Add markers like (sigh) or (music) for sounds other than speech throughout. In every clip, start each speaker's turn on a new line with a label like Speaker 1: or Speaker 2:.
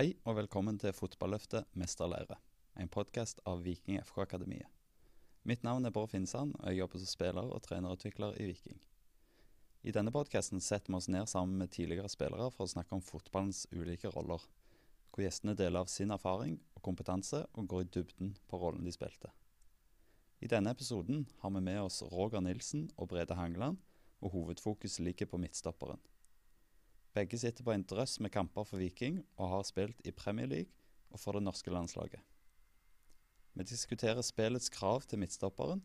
Speaker 1: Hei og velkommen til Fotballøftet mesterlære, en podkast av Viking FK Akademiet. Mitt navn er Bård Finnsand, og jeg jobber som spiller og trenerutvikler i Viking. I denne podkasten setter vi oss ned sammen med tidligere spillere for å snakke om fotballens ulike roller, hvor gjestene deler av sin erfaring og kompetanse og går i dybden på rollen de spilte. I denne episoden har vi med oss Roger Nilsen og Brede Hangeland, og hovedfokus ligger på midtstopperen. Begge sitter på en drøss med kamper for Viking og har spilt i Premier League og for det norske landslaget. Vi diskuterer spillets krav til midtstopperen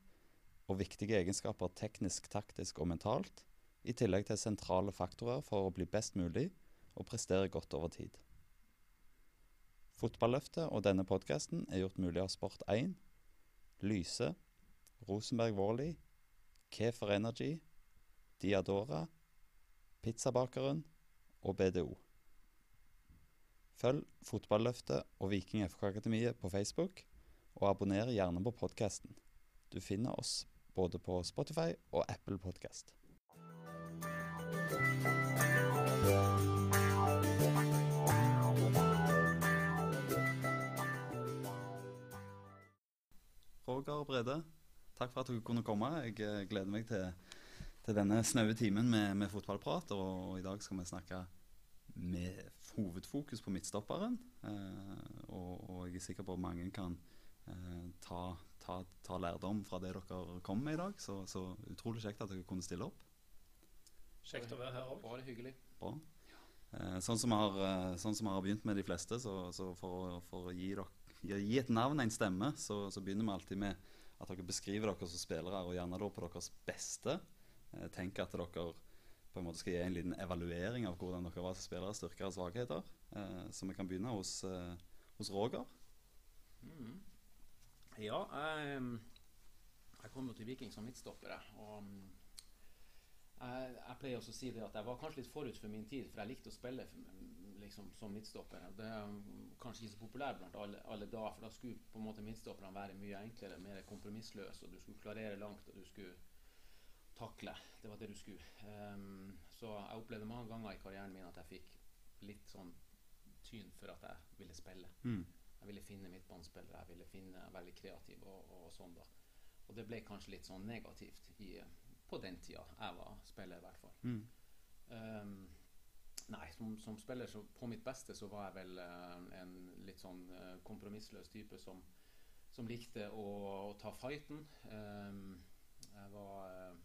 Speaker 1: og viktige egenskaper teknisk, taktisk og mentalt, i tillegg til sentrale faktorer for å bli best mulig og prestere godt over tid. Fotballøftet og denne podkasten er gjort mulig av Sport1, Lyse, Rosenberg Warley, Kefer Energy, Diadora, Pizzabakeren og BDO. Følg Fotballøftet og Viking FK Akademiet på Facebook, og abonner gjerne på podkasten. Du finner oss både på Spotify og Apple Podkast. Roger Brede, takk for at dere kunne komme. Jeg eh, gleder meg til, til denne snaue timen med, med fotballprat. Og, og, i dag skal vi snakke med hovedfokus på midtstopperen. Eh, og, og, jeg er sikker på at mange kan eh, ta, ta, ta, lærdom fra det dere kom med i dag. Så, så utrolig kjekt at dere kunne stille opp.
Speaker 2: Kjekt å være her òg.
Speaker 3: Bare hyggelig.
Speaker 1: Bra. Eh, sånn, som har, eh, sånn som vi har begynt med de fleste, så, så for, for, å gi, dere, gi, et navn, en stemme, så, så, begynner vi alltid med at dere beskriver dere som spillere, og gjerne da på deres beste. Eh, tenk at dere på en måte skal gi en liten evaluering av hvordan dere var som spillere, styrker og svakheter. Eh, så vi kan begynne hos, eh, hos Roger.
Speaker 3: Mm. Ja, jeg, jeg kom jo til Viking som midtstopper. Og jeg, jeg, pleier også å si det at jeg var kanskje litt forut for min tid, for jeg likte å spille liksom, som midtstopper. Det er kanskje ikke så populært blant alle, alle da, for da skulle på en måte midtstopperne være mye enklere, mer kompromissløse, og du skulle klarere langt, og du skulle takle. Det var det du skulle. Um, så jeg opplevde mange ganger i karrieren min at jeg fikk litt sånn tyn for at jeg ville spille.
Speaker 1: Mm.
Speaker 3: Jeg ville finne midtbanespillere, jeg ville finne veldig kreativ og, og, sånn da. Og det ble kanskje litt sånn negativt i, på den tida jeg var spiller, i hvert fall.
Speaker 1: Mm.
Speaker 3: Um, nei, som, som, spiller så, på mitt beste så var jeg vel uh, en litt sånn uh, kompromissløs type som, som likte å, å, ta fighten. Um, jeg var uh,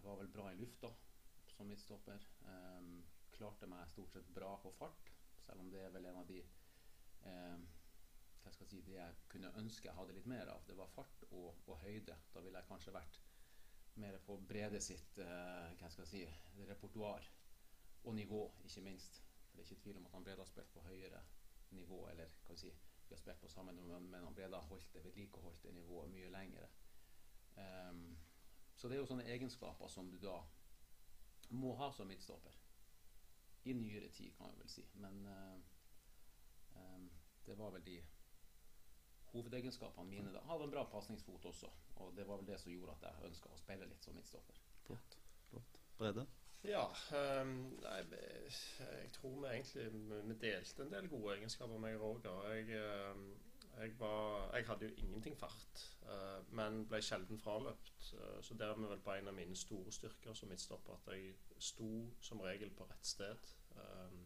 Speaker 3: jeg var vel bra i lufta som midtstopper. Um, klarte meg stort sett bra på fart, selv om det er vel en av de um, hva skal jeg si, det jeg kunne ønske jeg hadde litt mer av. Det var fart og, og høyde. Da ville jeg kanskje vært mer på Brede sitt uh, hva skal jeg si, repertoar. Og nivå, ikke minst. For det er ikke tvil om at han Brede har spilt på høyere nivå. Eller hva si, vi har spilt på samme nivå, men han Brede har holdt det vedlikeholdt det nivået mye lengre. Um, så det er jo sånne egenskaper som du da må ha som midtstopper. I nyere tid, kan jeg vel si. Men uh, um, det var vel de hovedegenskapene mine da. Hadde en bra pasningsfot også, og det var vel det som gjorde at jeg ønska å spille litt som midtstopper.
Speaker 1: Flott. Flott. Brede?
Speaker 2: Ja, um, nei, jeg tror vi egentlig vi delte en del gode egenskaper, meg og Roger. Jeg, um, jeg, var, jeg, hadde jo ingenting fart, uh, men ble sjelden fraløpt. Uh, så dermed vel på en av mine store styrker som midtstopper at jeg sto som regel på rett sted. Um,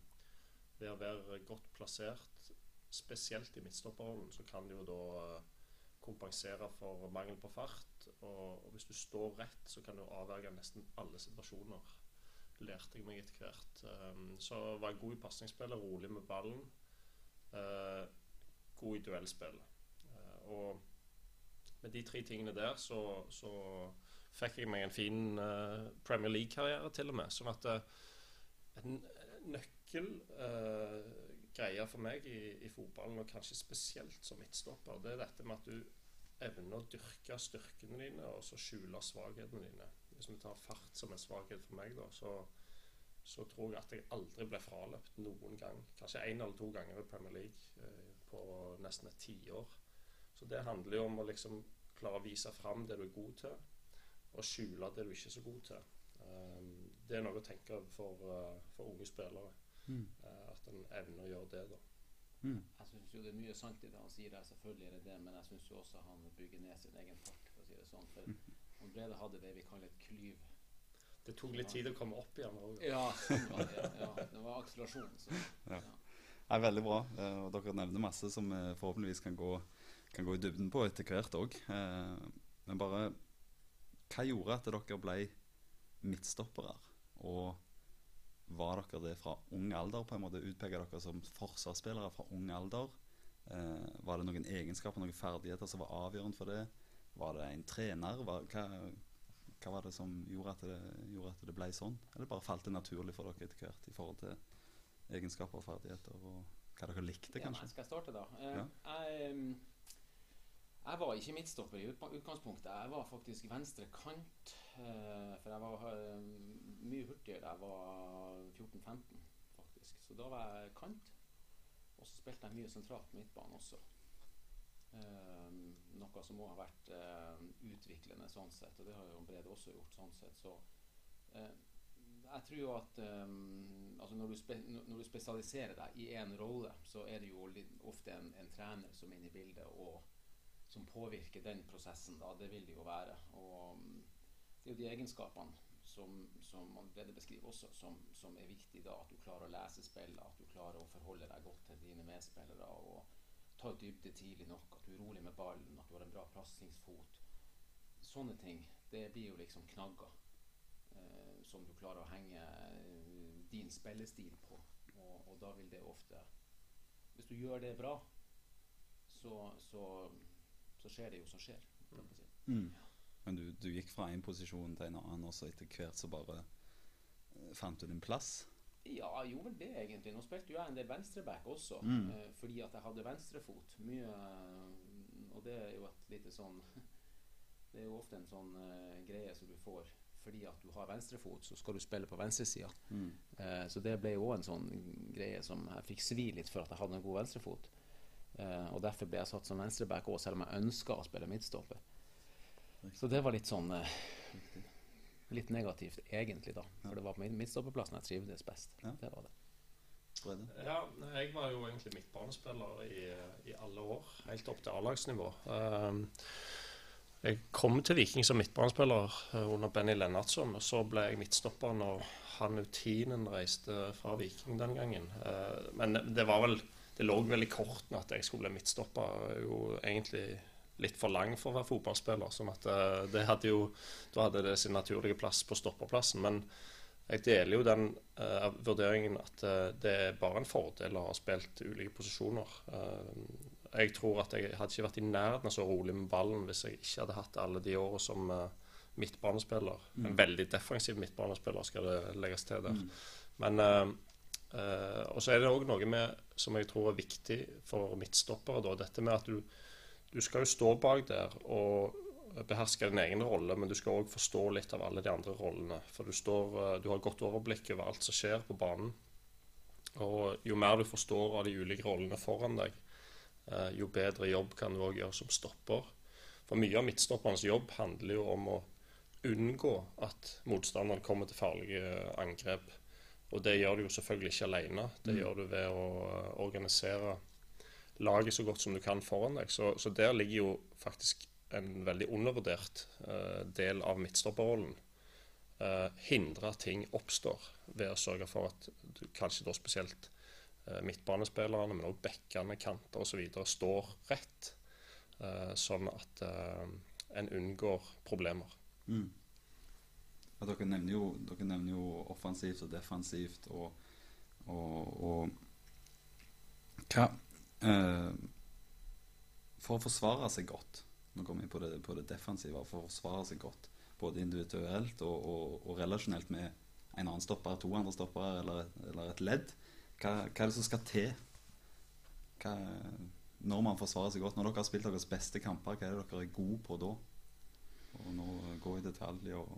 Speaker 2: ved å være godt plassert, spesielt i midtstopperrollen, så kan det jo da kompensere for mangel på fart. Og, og, hvis du står rett, så kan du avverge nesten alle situasjoner. Lærte jeg meg etter hvert. Um, så var jeg god i pasningsspillet, rolig med ballen. Uh, god i duellspill. Uh, og med de tre tingene der så, så fikk jeg meg en fin uh, Premier League-karriere til og med. Sånn at uh, en nøkkelgreie for meg i, i, fotballen, og kanskje spesielt som midtstopper, det er dette med at du evner å dyrke styrkene dine og så skjule svakhetene dine. Hvis vi tar fart som en svakhet for meg, da, så, så tror jeg at jeg aldri ble fraløpt noen gang. Kanskje én eller to ganger i Premier League på nesten et tiår. Så det handler jo om å liksom klare å vise fram det du er god til, og skjule det du ikke er så god til. Um, det er noe å tenke for, uh, for unge spillere. Mm. Uh, at en evner å gjøre det, da.
Speaker 3: Mm. Jeg syns jo det er mye sant i det han sier, der, selvfølgelig er det det, men jeg syns jo også han bygger ned sin egen fart, for å si det sånn. For mm. han Brede hadde det vi kaller et klyv.
Speaker 2: Det tok litt tid å komme opp igjen òg.
Speaker 3: Ja, det, ja, det var akselerasjon. Så,
Speaker 1: ja. Er veldig bra. Eh, og dere nevner masse som vi forhåpentligvis kan gå, kan gå i dybden på etter hvert òg. Eh, men bare Hva gjorde at dere ble midtstoppere? Og var dere det fra ung alder? på en måte Utpeka dere som forsvarsspillere fra ung alder? Eh, var det noen egenskaper, noen ferdigheter som var avgjørende for det? Var det en trener? Hva, hva, var det som gjorde at, det, gjorde at det ble sånn? Eller bare falt det naturlig for dere etter hvert i forhold til egenskaper og ferdigheter? Og hva dere likte, kanskje?
Speaker 3: Ja, skal jeg starte, da? Uh, ja. jeg, jeg var ikke midtstopper i utgangspunktet. Jeg var faktisk venstre kant. Uh, for jeg var uh, mye hurtigere da jeg var 14-15, faktisk. Så da var jeg kant. Og så spilte jeg mye sentralt på midtbanen også. Um, noe som må ha vært uh, utviklende sånn sett, og det har jo Brede også gjort sånn sett. Så uh, jeg tror jo at um, altså når, du spe, når, du spesialiserer deg i én rolle, så er det jo ofte en, en, trener som er inne i bildet, og som påvirker den prosessen. da, Det vil det jo være. Og um, det er jo de egenskapene som, som bedre beskriver også, som, som, er viktig da. At du klarer å lese spillet, at du klarer å forholde deg godt til dine medspillere. og Ta dybde tidlig nok, at du er rolig med ballen, at du har en bra plassingsfot. Sånne ting. Det blir jo liksom knagger som du klarer å henge eh, din spillestil på. Og, og, da vil det ofte Hvis du gjør det bra, så, så, så skjer det jo som skjer.
Speaker 1: Mm. Men du, du, gikk fra en posisjon til en annen, og så etter hvert så bare uh, fant du din plass?
Speaker 3: Ja, jeg gjorde det, egentlig. Nå spilte jo jeg en del venstreback også, mm. uh, fordi at jeg hadde venstrefot. Mye uh, Og det er jo et lite sånn (laughs) Det er jo ofte en sånn greie som du får fordi at du har venstrefot, så skal du spille på venstresida. Mm. Eh, så det ble jo en sånn greie som jeg fikk svi litt for at jeg hadde en god venstrefot. Eh, og derfor ble jeg satt som venstreback òg, selv om jeg ønska å spille midtstopper. Så det var litt sånn eh, Litt negativt, egentlig, da. For det var på midtstopperplassen jeg trivdes best. Ja. Det var det.
Speaker 2: Ja, jeg var jo egentlig midtbanespiller i, i alle år, helt opp til A-lagsnivå. Um, jeg kom til Viking som midtbanespiller eh, under Benny Lennartson. Og så ble jeg midtstopper når han Utinen reiste fra Viking den gangen. Uh, men det var vel Det lå vel i kortene at jeg skulle bli midtstopper. Jo egentlig litt for lang for å være fotballspiller. Sånn at eh, det hadde jo, Da hadde det sin naturlige plass på stopperplassen. Men jeg deler jo den vurderingen at det er bare en fordel å ha spilt ulike posisjoner. Jeg tror at jeg hadde ikke vært i nærheten av så rolig med ballen hvis jeg ikke hadde hatt alle de årene som midtbanespiller. Mm. En veldig defensiv midtbanespiller, skal det legges til der. Mm. Men Og så er det òg noe med, som jeg tror er viktig for midtstoppere, da, dette med at du du skal jo stå bak der og beherske din egen rolle, men du skal òg forstå litt av alle de andre rollene. For du, står, du har godt overblikk over alt som skjer på banen. Og jo mer du forstår av de ulike rollene foran deg, jo bedre jobb kan du òg gjøre som stopper. For mye av midtstopperens jobb handler jo om å unngå at motstanderen kommer til farlige angrep. Og det gjør du jo selvfølgelig ikke alene. Det mm. gjør du ved å eh, organisere laget så godt som du kan foran deg. Så, så der ligger jo faktisk en veldig undervurdert uh, del av midtstopperrollen. Uh, hindre at ting oppstår ved å sørge for at du, kanskje da spesielt midtbanespillerne, men også bekkene, kanter osv. står rett, uh, sånn at en unngår problemer. Mm.
Speaker 1: Ja, dere, nevner jo, dere, nevner jo, offensivt og defensivt og, og, og hva, Uh, for å forsvare seg godt Nå kommer vi på det, på det, defensive. For å forsvare seg godt, både individuelt og, og, og relasjonelt med en annen stopper, to andre stoppere eller, eller et ledd. Hva, hva, er det som skal til hva, når man forsvarer seg godt? Når dere har spilt deres beste kamper, hva er det dere er gode på da? Og nå gå i detalj og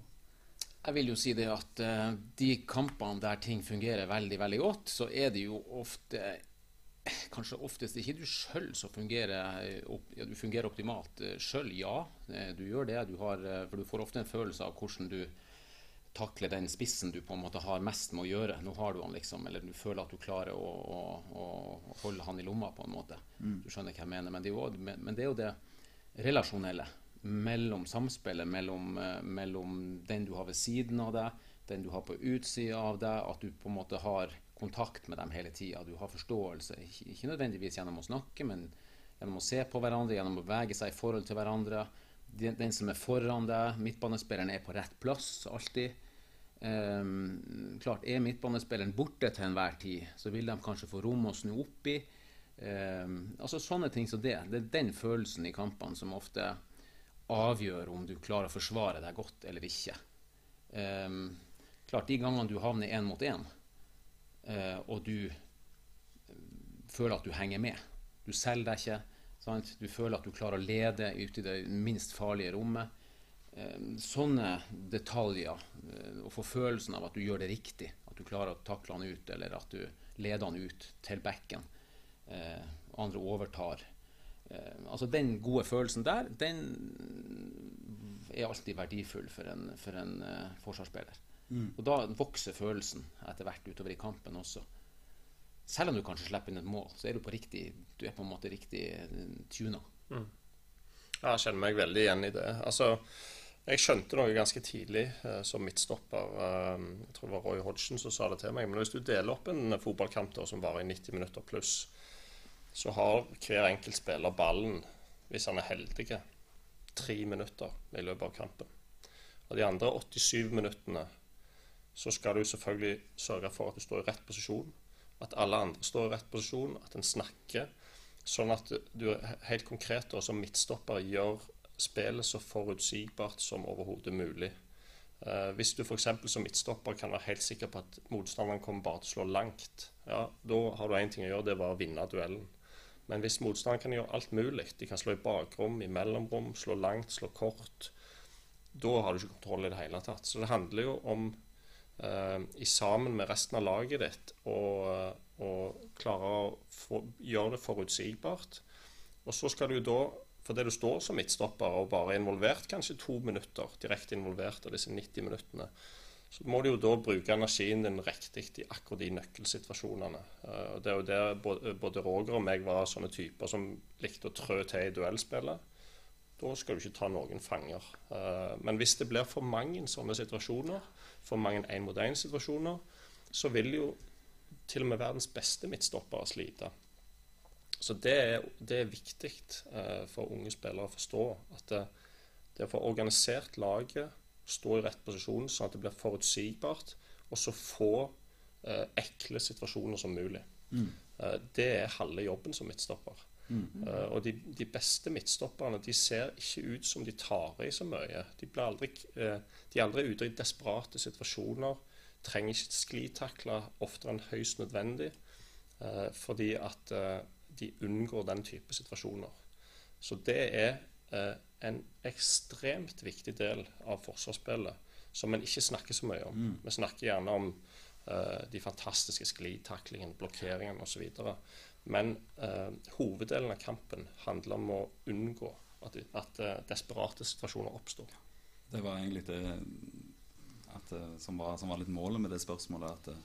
Speaker 3: jeg vil jo si det at uh, de kampene der ting fungerer veldig veldig godt, så er det jo ofte kanskje oftest ikke du sjøl som fungerer, ja, du fungerer optimalt sjøl. Ja, eh, du gjør det. Du har, eh, for du får ofte en følelse av hvordan du takle den spissen du på en måte har mest med å gjøre. Nå har du han liksom, eller du føler at du klarer å, å, å holde han i lomma på en måte. Mm. Du skjønner hva jeg mener. Men det, jo, men det, er jo det relasjonelle mellom samspillet mellom, eh, mellom den du har ved siden av deg, den du har på utsida av deg, at du på en måte har kontakt med dem hele tida. Du har forståelse, ikke, ikke nødvendigvis gjennom å snakke, men gjennom å se på hverandre, gjennom å bevege seg i forhold til hverandre. Den, den som er foran deg, midtbanespilleren er på rett plass alltid. Um, klart Er midtbanespilleren borte til enhver tid, så vil de kanskje få rom å snu opp i. Um, altså Sånne ting som det. Det er den følelsen i kampene som ofte avgjør om du klarer å forsvare deg godt eller ikke. Um, klart De gangene du havner én mot én, uh, og du føler at du henger med Du selger deg ikke. Sant? Du føler at du klarer å lede ut i det minst farlige rommet Eh, sånne detaljer, eh, å få følelsen av at du gjør det riktig, at du klarer å takle han ut, eller at du leder han ut til bekken, eh, andre overtar Altså Den gode følelsen der, den er alltid verdifull for en, for en forsvarsspiller. Mm. Og da vokser følelsen etter hvert utover i kampen også. Selv om du kanskje slipper inn et mål, så er du på riktig Du er på en måte riktig tuna. Mm.
Speaker 2: Ja, jeg kjenner meg veldig igjen i det. Altså jeg skjønte noe ganske tidlig eh, som midtstopper. Eh, jeg tror det var Roy Hodgson som sa det til meg. Men hvis du deler opp en fotballkamp som varer i 90 minutter pluss, så har hver enkelt spiller ballen, hvis han er heldig, tre minutter i løpet av kampen. Og de andre 87 minuttene så skal du selvfølgelig sørge for at du står i rett posisjon. At alle andre står i rett posisjon, at en snakker. Sånn at du helt konkret da, som midtstopper gjør spillet så forutsigbart som overhodet mulig. Uh, hvis du f.eks. som midtstopper kan være helt sikker på at motstanderen kommer bare til å slå langt, ja, da har du én ting å gjøre, det var å vinne duellen. Men hvis motstanderen kan gjøre alt mulig, de kan slå i bakrom, i mellomrom, slå langt, slå kort, da har du ikke kontroll i det hele tatt. Så det handler jo om, uh, i sammen med resten av laget ditt, å, å klare å få, gjøre det forutsigbart. Og så skal du jo da for det du står som midtstopper og bare er involvert kanskje to minutter, direkte involvert av disse 90 minuttene, så må du jo da bruke energien din riktig i akkurat de nøkkelsituasjonene. Uh, det er jo der både Roger og meg var sånne typer som likte å trø til i duellspillet. Da skal du ikke ta noen fanger. Uh, men hvis det blir for mange sånne situasjoner, for mange én-mot-én-situasjoner, så vil jo til og med verdens beste midtstoppere slite. Så det er, det er viktig eh, for unge spillere å forstå. At det, det å få organisert laget, stå i rett posisjon sånn at det blir forutsigbart, og så få eh, ekle situasjoner som mulig. Mm. Eh, det er halve jobben som midtstopper. Mm. Uh, og de, de, beste midtstopperne de ser ikke ut som de tar i så mye. De, aldri, uh, de er aldri ute i desperate situasjoner. Trenger ikke sklitakle oftere enn høyst nødvendig. Uh, fordi at de unngår den type situasjoner. Så det er eh, en ekstremt viktig del av forsvarsspillet som en ikke snakker så mye om. Mm. Vi snakker gjerne om eh, de fantastiske sklitaklingene, blokkeringene osv. Men eh, hoveddelen av kampen handler om å unngå at, at uh, desperate situasjoner oppstår.
Speaker 1: Det var egentlig det at, eh, som, var, som, var, litt målet med det spørsmålet. at eh,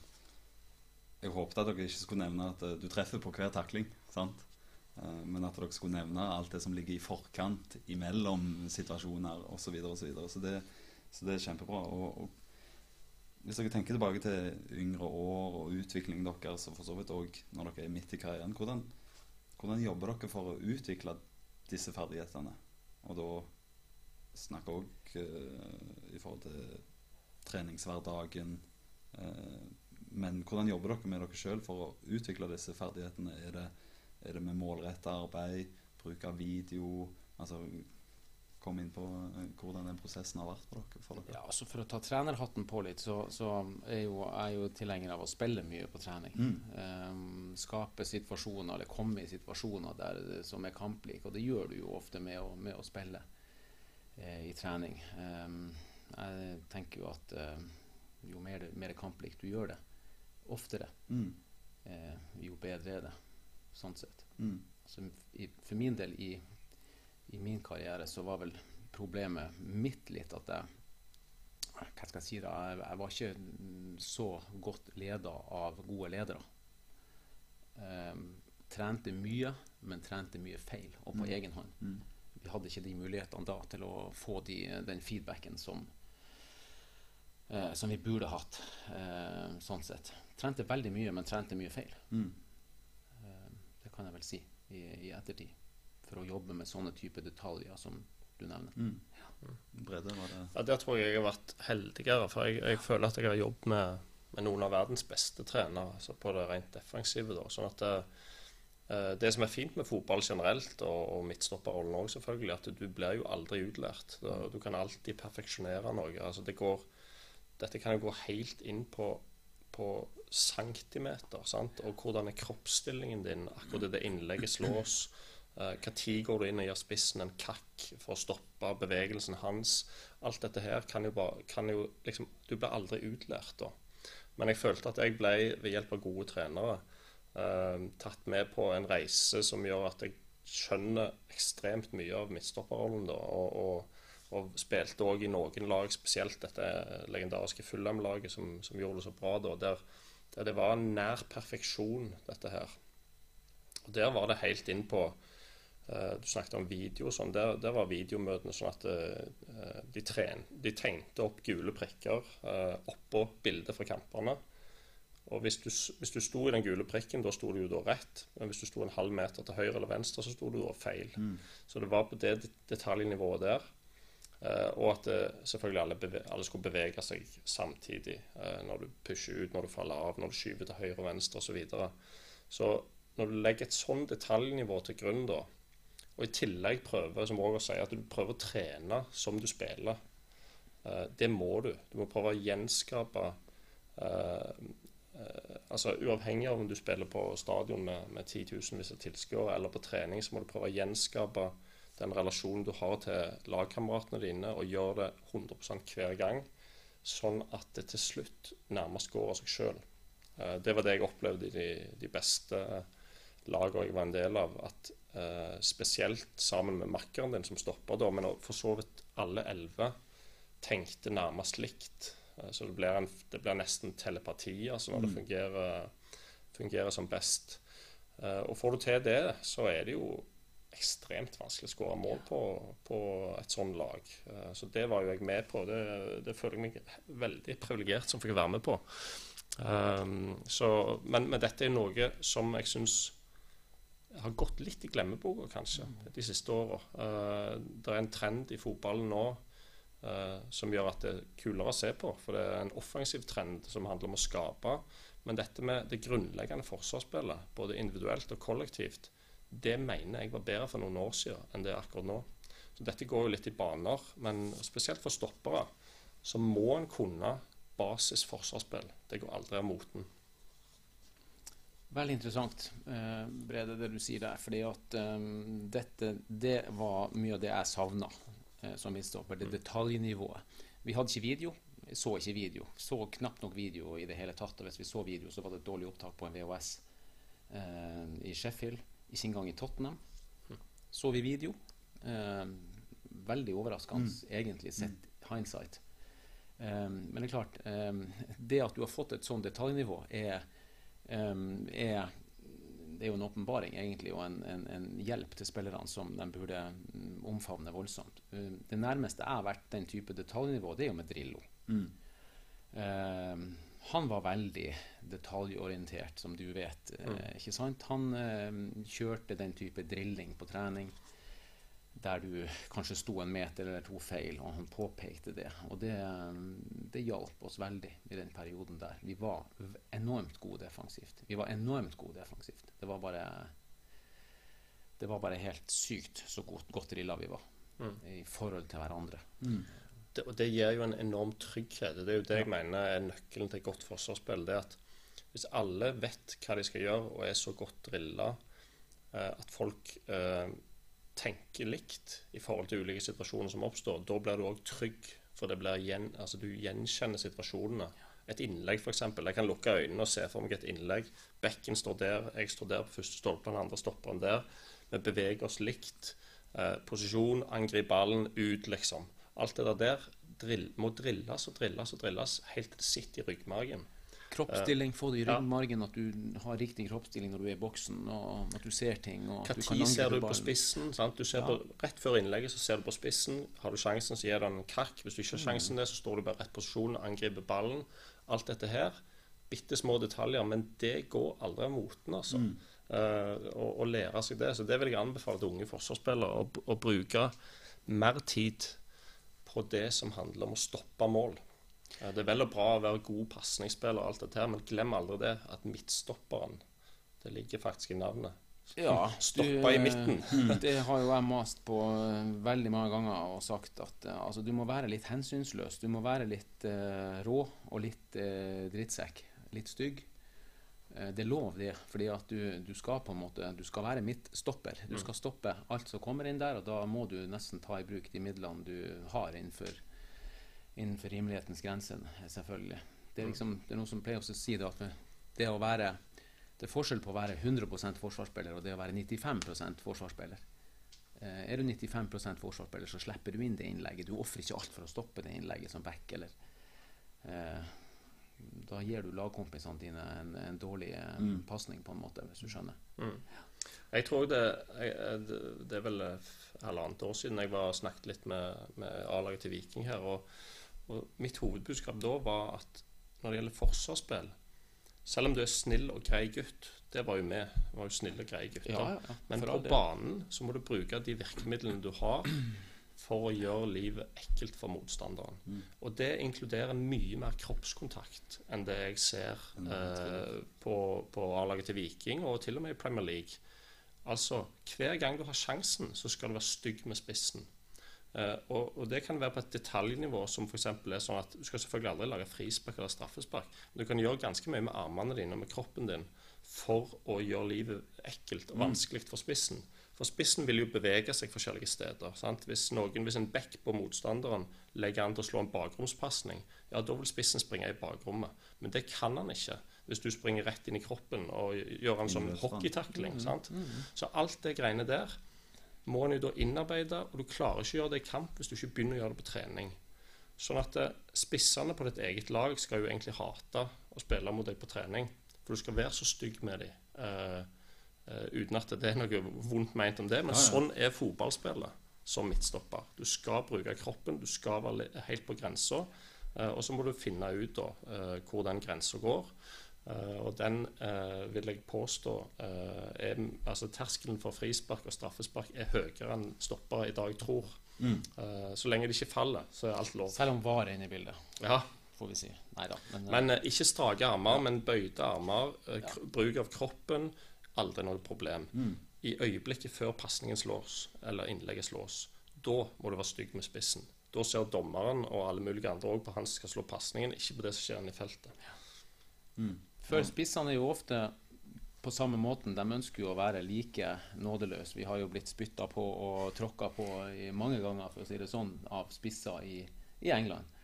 Speaker 1: jeg håpet at dere ikke skulle nevne at du treffer på hver takling. Sant? Uh, men at dere skulle nevne alt det som ligger i forkant, imellom situasjoner osv. Så, og så, videre. så, det, så det er kjempebra. Og, og, hvis dere tenker tilbake til yngre år og utviklingen deres, og for så vidt òg når dere er midt i karrieren, hvordan, hvordan jobber dere for å utvikle disse ferdighetene? Og da snakker òg uh, i forhold til treningshverdagen. Uh, men hvordan jobber dere med dere sjøl for å utvikle disse ferdighetene? Er det, er det med målretta arbeid, bruk av video? altså Kom inn på eh, hvordan den prosessen har vært for dere. For, dere.
Speaker 3: Ja, altså for å ta trenerhatten på litt, så, så er jo, jeg jo tilhenger av å spille mye på trening. Mm. Um, skape situasjoner, eller komme i situasjoner der, som er kamplike. Og det gjør du jo ofte med å, med å spille eh, i trening. Um, jeg tenker jo at uh, jo mer, mer kamplikt du gjør det, oftere, mm. eh, jo bedre er det. Sånn sett. Mm. Så i, for min del, i, i, min karriere, så var vel problemet mitt litt at jeg hva skal jeg si da, jeg, jeg var ikke så godt leda av gode ledere. Um, trente mye, men trente mye feil, og på
Speaker 1: Mm.
Speaker 3: egen hånd.
Speaker 1: Mm.
Speaker 3: Vi hadde ikke de mulighetene da til å få de, den feedbacken som, eh, som vi burde hatt, eh, sånn sett. Trente veldig mye, men trente mye feil.
Speaker 1: Mm.
Speaker 3: Eh, kan jeg vel si i, i ettertid. For å jobbe med sånne typer detaljer som du nevner.
Speaker 1: Mm. Brede, var det
Speaker 2: Ja, Der tror jeg jeg har vært heldigere, for jeg, jeg føler at jeg har jobbet med, med noen av verdens beste trenere altså på det rent defensive. Da. Sånn at det, eh, det som er fint med fotball generelt, og, og midtstopperrollen òg, selvfølgelig, at du blir jo aldri utlært. Du, du kan alltid perfeksjonere noe. Altså det går, dette kan jo gå helt inn på, på centimeter, sant? og hvordan er kroppsstillingen din akkurat det innlegget slås. Når uh, går du inn og gjør spissen en kakk for å stoppe bevegelsen hans? Alt dette her kan jo bare kan jo liksom, Du blir aldri utlært da. Men jeg følte at jeg ble, ved hjelp av gode trenere, eh, tatt med på en reise som gjør at jeg skjønner ekstremt mye av midtstopperrollen. da, og, og, og spilte òg i noen lag, spesielt dette legendariske Fulham-laget som, som, gjorde det så bra da, der, der det var nær perfeksjon, dette her. Og Der var det helt inn på Uh, du snakket om video og sånn. Der, der, var videomøtene sånn at uh, de, tren, de, tegnte opp gule prikker uh, oppå bildet fra kampene. Og hvis du, hvis du sto i den gule prikken, da sto du jo da rett. Men hvis du sto en halv meter til høyre eller venstre, så sto du da feil.
Speaker 1: Mm.
Speaker 2: Så det var på det detaljnivået der. Og at selvfølgelig alle, beve, alle, skulle bevege seg samtidig når du pusher ut, når du faller av, når du skyver til høyre og venstre osv. Så, videre. så når du legger et sånn detaljnivå til grunn da, og i tillegg prøver som Roger sier, at du prøver å trene som du spiller. Det må du. Du må prøve å gjenskape altså Uavhengig av om du spiller på stadion med, med 10 000 tilskuere eller på trening, så må du prøve å gjenskape den relasjonen du har til lagkameratene dine, og gjør det 100% hver gang, sånn at det til slutt nærmest går av seg sjøl. det var det jeg opplevde i de, de beste lagene jeg var en del av. at Uh, spesielt sammen med makkeren din som stopper da, men for så vidt alle elleve tenkte nærmest likt. Uh, så det blir, en, det blir, nesten telepati altså når mm. det fungerer, fungerer, som best. Uh, og får du til det, så er det jo ekstremt vanskelig å skåre mål på, på et sånt lag. så det var jo jeg med på. Det, det føler jeg meg veldig privilegert som fikk være med på. Så, men, men dette er noe som jeg syns har gått litt i glemmeboka, kanskje, de siste åra. Uh, det er en trend i fotballen nå uh, som gjør at det er kulere å se på. For det er en offensiv trend som handler om å skape. Men dette med det grunnleggende forsvarsspillet, både individuelt og kollektivt, det mener jeg var bedre for noen år siden enn det er akkurat nå. Så dette går jo litt i baner. Men spesielt for stoppere så må en kunne basis forsvarsspill. Det går aldri av moten.
Speaker 3: Veldig interessant, eh, Brede, det du sier der. fordi at um, dette det var mye av det jeg savna eh, som midtstopper. Det detaljnivået. Vi hadde ikke video. Jeg så ikke video. Så knapt nok video i det hele tatt. Og hvis vi så video, så var det et dårlig opptak på en VHS eh, i Sheffield. Ikke engang i Tottenham. Så vi video. Eh, veldig overraskende, mm. egentlig, sett hindsight. Um, men det er klart, um, det at du har fått et sånt detaljnivå, er um, er, det er jo en åpenbaring egentlig, og en, en, en, hjelp til spillerne som de burde omfavne voldsomt. Det nærmeste jeg har vært den type detaljnivå, det er jo med Drillo. Mm. Han var veldig detaljorientert, som du vet. Mm. Eh, ikke sant? Han eh, kjørte den type drilling på trening der du kanskje sto en meter eller to feil, og han påpekte det. Og det, det hjalp oss veldig i den perioden der. Vi var enormt gode defensivt. Vi var enormt gode defensivt. Det var bare det var bare helt sykt så godt, godt drilla vi var mm. i forhold til hverandre.
Speaker 2: Mm. Det, og det gir jo en enorm trygghet. Det er jo det jeg mener er nøkkelen til et godt forsvarsspill. det at Hvis alle vet hva de skal gjøre og er så godt drilla eh, at folk eh, tenker likt i forhold til ulike situasjoner som oppstår, da blir du òg trygg. For det blir gjen, altså du gjenkjenner situasjonene. Et innlegg, f.eks. Jeg kan lukke øynene og se for meg et innlegg. Bekken står der, jeg står der på første stolpe, den andre stopper den der. Vi beveger oss likt. Eh, posisjon, angrip ballen, ut, liksom. Alt det der, drill, må drilles og drilles og drilles helt til det sitter i ryggmargen.
Speaker 3: Kroppsstilling, få det i ryggmargen, at du har riktig kroppsstilling når du er i boksen, og at du ser ting. og at du kan
Speaker 2: ser du på spissen? Sant? Du ser
Speaker 3: Ja.
Speaker 2: på, rett før innlegget så ser du på spissen. Har du sjansen, så gir du en krakk Hvis du ikke har
Speaker 3: Mm.
Speaker 2: sjansen det, så står du bare i rett posisjon og angriper ballen. Alt dette her. Bitte små detaljer, men det går aldri av moten, altså.
Speaker 3: Mm.
Speaker 2: Uh, å, å lære seg det. Så det vil jeg anbefale til unge forsvarsspillere. Å, å bruke mer tid på det som handler om å stoppe mål. Det er vel og bra å være god pasningsspiller, og alt dette her, men glem aldri det at midtstopperen Det ligger faktisk i navnet.
Speaker 3: Ja,
Speaker 2: Stoppa i midten.
Speaker 3: eh, Det har jo jeg mast på eh, veldig mange ganger og sagt at eh, altså, du må være litt hensynsløs. Du må være litt uh, rå og litt uh, drittsekk. Litt stygg. Eh, det er lov, det. fordi at du, du skal på en måte Du skal være midtstopper. Du skal stoppe alt som kommer inn der, og da må du nesten ta i bruk de midlene du har innenfor, innenfor rimelighetens grenser, selvfølgelig. Det er, liksom, det er noen som pleier å si det at det å være det er forskjell på å være 100% forsvarsspiller og det å være 95 forsvarsspiller. Eh, er du 95% forsvarsspiller, så slipper du inn det innlegget. Du ofrer ikke alt for å stoppe det innlegget som back. Eller, eh, da gir du lagkompisene dine en, en dårlig eh,
Speaker 1: Mm.
Speaker 3: pasning, på en måte, hvis du skjønner.
Speaker 2: Jeg tror det, jeg, det- det er vel eh, halvannet år siden jeg var snakket litt med, med A-laget til Viking her. Og, og mitt hovedbudskap da var at når det gjelder forsvarsspill Selv om du er snill og grei gutt, det var jo vi. Vi var jo snille og greie gutter. Men på banen så må du bruke de virkemidlene du har for å gjøre livet ekkelt for motstanderen.
Speaker 1: Mm.
Speaker 2: Og det inkluderer mye mer kroppskontakt enn det jeg ser
Speaker 1: Mm,
Speaker 2: eh, på, på A-laget til Viking, og til og med i Premier League. Altså, hver gang du har sjansen, så skal du være stygg med spissen. Eh, og, og det kan være på et detaljnivå som f.eks. er sånn at du skal selvfølgelig aldri lage frispark eller straffespark, men du kan gjøre ganske mye med armene dine og med kroppen din for å gjøre livet ekkelt og vanskelig for spissen. For spissen vil jo bevege seg forskjellige steder. Sant? Hvis, noen, hvis en back på motstanderen legger an til å slå en bakromspasning, ja, da vil spissen springe i bakrommet. Men det kan han ikke hvis du springer rett inn i kroppen og gjør en sånn
Speaker 1: Innløst, da.
Speaker 2: hockeytakling. sant? Så alt det greiene der må en jo da innarbeide, og du klarer ikke å gjøre det i kamp hvis du ikke begynner å gjøre det på trening. Sånn at eh, spissene på ditt eget lag skal jo egentlig hate å spille mot deg på trening. For du skal være så stygg med dem. Eh, uten at det er noe vondt meint om det. Men
Speaker 1: Ja, ja.
Speaker 2: sånn er fotballspillet som midtstopper. Du skal bruke kroppen, du skal være helt på grensa. eh, og så må du finne ut da, eh, hvor den grensa går. Og den vil jeg påstå er, altså Terskelen for frispark og straffespark er høyere enn stoppere i dag tror.
Speaker 1: Mm.
Speaker 2: Så lenge de ikke faller, så er alt lov.
Speaker 3: Selv om VAR er inne i bildet,
Speaker 2: Ja,
Speaker 3: får vi si. Nei da. Men,
Speaker 2: Men ikke strake armer, men bøyde armer. Bruk av kroppen. Aldri noe problem.
Speaker 1: Mm.
Speaker 2: I øyeblikket før pasningen slås, eller innlegget slås, da må du være stygg med spissen. Da ser dommeren og alle mulige andre også på han som skal slå pasningen, ikke på det som skjer inne i feltet.
Speaker 1: Mm.
Speaker 3: Før spissene er jo ofte på samme måten. De ønsker jo å være like nådeløse. Vi har jo blitt spytta på og tråkka på mange ganger for å si det sånn, av spisser i, i England.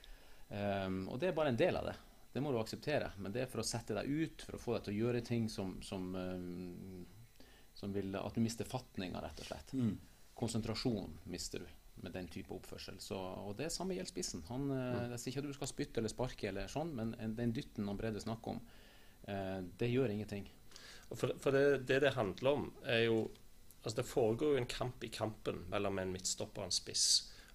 Speaker 3: Um, og det er bare en del av det. Det må du akseptere. Men det er for å sette deg ut, for å få deg til å gjøre ting som, som, ehm, som vil At du mister fatninga, rett og slett.
Speaker 1: Mm.
Speaker 3: Konsentrasjon mister du med den type oppførsel. Så, og det er samme gjelder spissen. Han, mm. Jeg sier ikke at du skal spytte eller sparke, eller sånn, men den dytten han Brede snakker om, eh, det gjør ingenting.
Speaker 2: For, for det, det det handler om, er jo Altså Det foregår jo en kamp i kampen mellom en midtstopper og en spiss.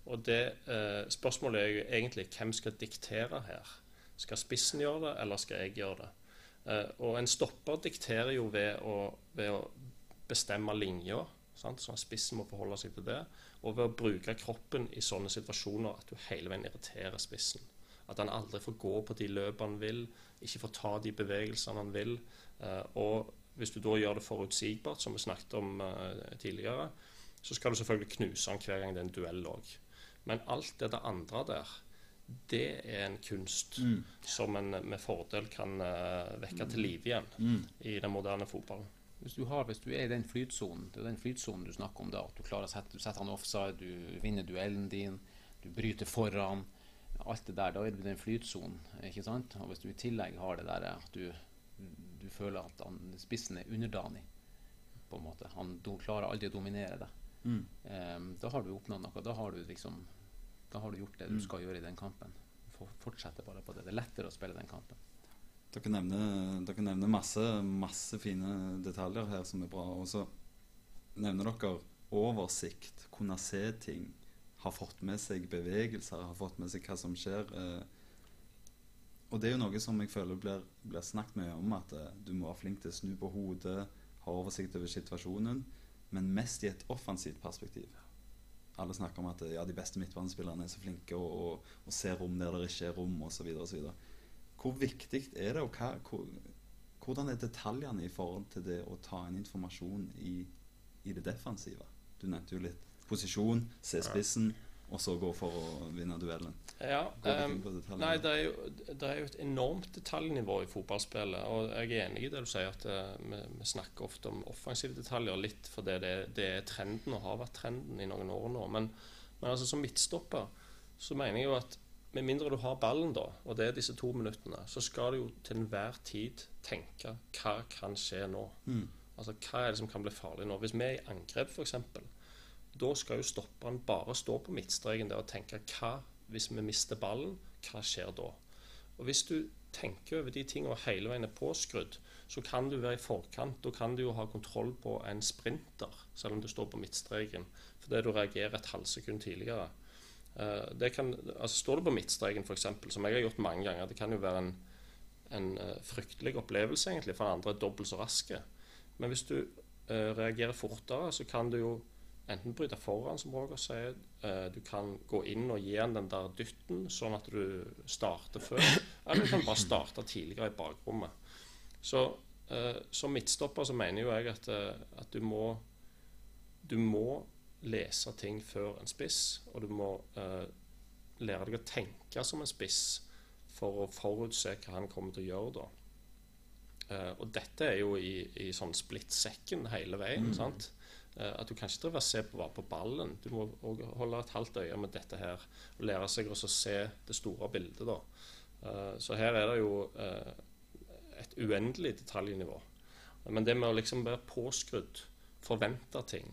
Speaker 2: Og det eh, Spørsmålet er jo egentlig hvem skal diktere her. Skal spissen gjøre det, eller skal jeg gjøre det? Eh, og en stopper dikterer jo ved å, ved å bestemme linja, at spissen må forholde seg til det. Og ved å bruke kroppen i sånne situasjoner at du hele veien irriterer spissen. At han aldri får gå på de løpene han vil, ikke får ta de bevegelsene han vil. Eh, og hvis du da gjør det forutsigbart, som vi snakket om eh, tidligere, så skal du selvfølgelig knuse han hver gang det er en duell òg. Men alt det der andre der, det er en kunst
Speaker 1: Mm.
Speaker 2: som en med fordel kan uh, vekke til live igjen
Speaker 1: Mm.
Speaker 2: i den moderne fotballen.
Speaker 3: Hvis du, har, hvis du er i den flytsonen, det er den flytsonen du snakker om da, at du klarer å sette, du setter han offside, du vinner duellen din, du bryter foran, alt det der, da er du i den flytsonen, ikke sant? Og hvis du i tillegg har det der at du, du føler at han, spissen er underdanig, på en måte, han klarer aldri å dominere deg,
Speaker 1: Mm.
Speaker 3: um, da har du oppnådd noe, da har du liksom Da har du gjort det du skal gjøre i den kampen. Fortsette bare på det. Det er lettere å spille den kampen.
Speaker 1: Dere nevner, dere nevner masse, masse fine detaljer her som er bra. Og så nevner dere oversikt, kunne se ting, ha fått med seg bevegelser, ha fått med seg hva som skjer. Eh, og det er jo noe som jeg føler blir, blir snakket mye om, at eh, du må være flink til å snu på hodet, ha oversikt over situasjonen, men mest i et offensivt perspektiv. Alle snakker om at ja, de beste midtbanespillerne er så flinke og, og, og ser rom der det ikke er rom, osv. Hvor viktig er det, og hva, hvor, hvordan er detaljene i forhold til det å ta inn informasjon i, i det defensive? Du nevnte jo litt posisjon, se spissen, og så gå for å vinne duellen.
Speaker 2: Ja, um, nei, det er, jo, det er, jo, et enormt detaljnivå i fotballspillet. Og jeg er enig i det du sier, at uh, vi, vi, snakker ofte om offensive detaljer litt fordi det, det, er trenden og har vært trenden i noen år nå. Men, men altså, som midtstopper så mener jeg jo at med mindre du har ballen, da, og det er disse to minuttene, så skal du jo til enhver tid tenke hva kan skje nå? Mm. Altså hva er det som kan bli farlig nå? Hvis vi er i angrep, f.eks., da skal jo stopperen bare stå på midtstreken der og tenke hva hvis vi mister ballen, hva skjer da? Og Hvis du tenker over de tingene og hele veien er påskrudd, så kan du være i forkant. Da kan du jo ha kontroll på en sprinter, selv om du står på midtstreken, fordi du reagerer et halvsekund tidligere. Uh, kan, altså Står du på midtstreken, f.eks., som jeg har gjort mange ganger, det kan jo være en, en uh, fryktelig opplevelse egentlig, for andre er dobbelt så raske. Men hvis du uh, reagerer fortere, så kan du jo enten bryte foran, som Roger sier. Eh, du kan gå inn og gi han den der dytten, sånn at du starter før. (coughs) Eller du kan bare starte tidligere i bakrommet. Så eh, som midtstopper så mener jo jeg at, eh, at du må du må lese ting før en spiss, og du må uh, lære deg å tenke som en spiss for å forutse hva han kommer til å gjøre da. Uh, og dette er jo i, i sånn splittsekken second hele veien. Mm. sant? Eh, at du kan ikke drive og se på, bare på ballen. Du må òg holde et halvt øye med dette her. Og lære seg å se det store bildet. da. Eh, så her er det jo eh, et uendelig detaljnivå. Men det med å liksom være påskrudd, forvente ting,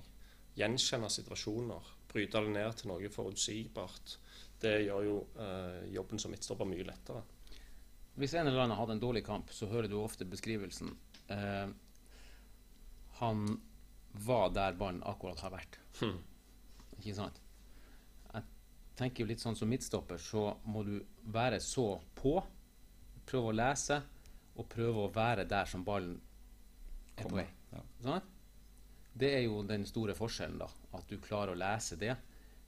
Speaker 2: gjenkjenne situasjoner, bryte det ned til noe forutsigbart, det gjør jo jobben som midtstopper mye lettere.
Speaker 3: Hvis en eller annen hadde en dårlig kamp, så hører du ofte beskrivelsen eh, Han var der ballen akkurat har vært. Hmm. Ikke sant? Jeg tenker jo litt sånn som midtstopper, så må du være så på, prøve å lese, og prøve å være der som ballen er på vei. Ja. Sånn? Det er jo den store forskjellen, da. At du klarer å lese det,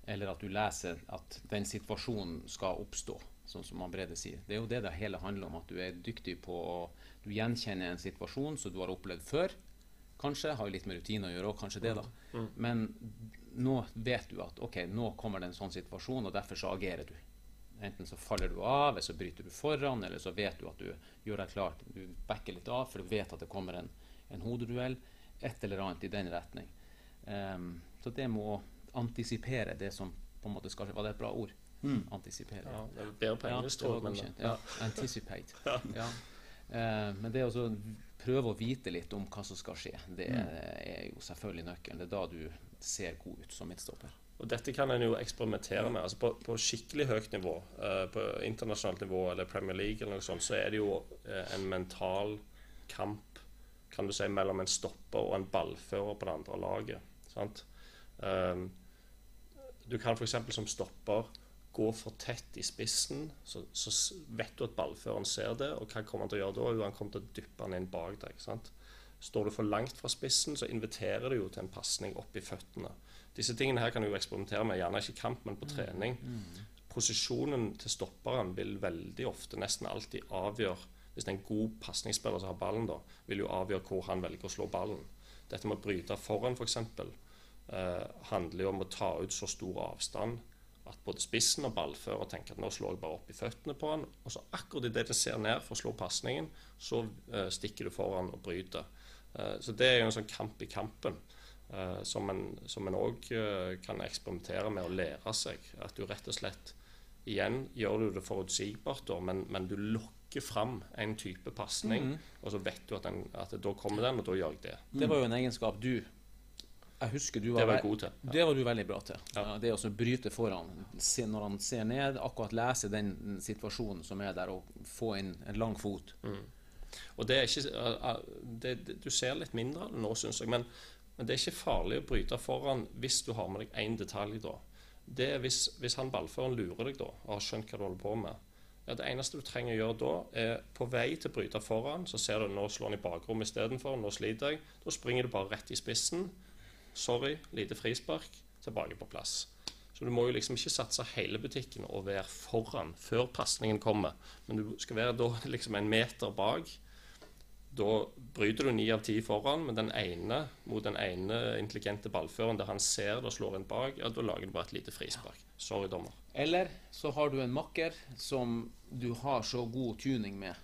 Speaker 3: eller at du leser at den situasjonen skal oppstå, sånn som man Brede sier. Det er jo det det hele handler om, at du er dyktig på å du gjenkjenner en situasjon som du har opplevd før, kanskje. Har jo litt med rutine å gjøre òg, kanskje det, da. Mm. Men nå vet du at ok, nå kommer det en sånn situasjon, og derfor så agerer du. Enten så faller du av, eller så bryter du foran, eller så vet du at du gjør deg klar. Du backer litt av, for du vet at det kommer en, en hodeduell. Et eller annet i den retning. Um, så det må antisipere det som på en måte skal skje. Var det et bra ord? Mm. Antisipere.
Speaker 2: Ja, det er bedre på engelsk, tror
Speaker 3: jeg. Ja, anticipate. (laughs) ja. Uh, men det å prøve å vite litt om hva som skal skje. Det er jo selvfølgelig nøkkelen. Det er da du ser god ut som midtstopper.
Speaker 2: Og Dette kan en jo eksperimentere med. altså På, på skikkelig høyt nivå, uh, på internasjonalt nivå eller Premier League, eller noe sånt, så er det jo uh, en mental kamp kan du si, mellom en stopper og en ballfører på det andre laget. sant? Um, du kan f.eks. som stopper gå for tett i spissen, så, så, vet du at ballføreren ser det. Og hva kommer han til å gjøre da? Jo, han kommer til å dyppe den inn bak deg. ikke sant? Står du for langt fra spissen, så inviterer du jo til en pasning opp i føttene. Disse tingene her kan du jo eksperimentere med, gjerne ikke i kamp, men på mm. trening. Mm. Posisjonen til stopperen vil veldig ofte, nesten alltid, avgjøre Hvis det er en god pasningsspiller som har ballen, da, vil jo avgjøre hvor han velger å slå ballen. Dette med å bryte foran, f.eks., for eh, handler jo om å ta ut så stor avstand at både spissen og ballfører tenker at nå slår jeg bare opp i føttene på han. Og så akkurat idet det ser ned for å slå pasningen, så uh, stikker du foran og bryter. Uh, så det er jo en sånn kamp i kampen uh, som en òg kan eksperimentere med å lære seg. At du rett og slett Igjen gjør du det forutsigbart, da, men, men du lokker fram en type pasning, mm -hmm. og så vet du at, den, at, da kommer den, og da gjør jeg det.
Speaker 3: Det var jo en egenskap du Jeg husker du
Speaker 2: Det
Speaker 3: var,
Speaker 2: var jeg god til.
Speaker 3: Det var du veldig bra til.
Speaker 2: Ja.
Speaker 3: Ja, det å bryte foran, se, når han ser ned, akkurat lese den situasjonen som er der, og få inn en lang fot.
Speaker 2: Og det er ikke det, det, Du ser litt mindre av det nå, syns jeg. Men, men det er ikke farlig å bryte foran hvis du har med deg én detalj, da. Det er hvis, hvis han ballføreren lurer deg da, og har skjønt hva du holder på med. Ja, Det eneste du trenger å gjøre da, er på vei til å bryte foran, så ser du nå slår han i bakrommet istedenfor, nå sliter jeg. Da springer du bare rett i spissen. Sorry, lite frispark, tilbake på plass. Så du må jo liksom ikke satse hele butikken og være foran før pasningen kommer. Men du skal være da (laughs) liksom en meter bak. Da bryter du ni av ti foran, men den ene mot den ene intelligente ballføreren der han ser det slår en bak, ja, da lager du bare et lite frispark. Sorry, dommer.
Speaker 3: Eller så har du en makker som du har så god tuning med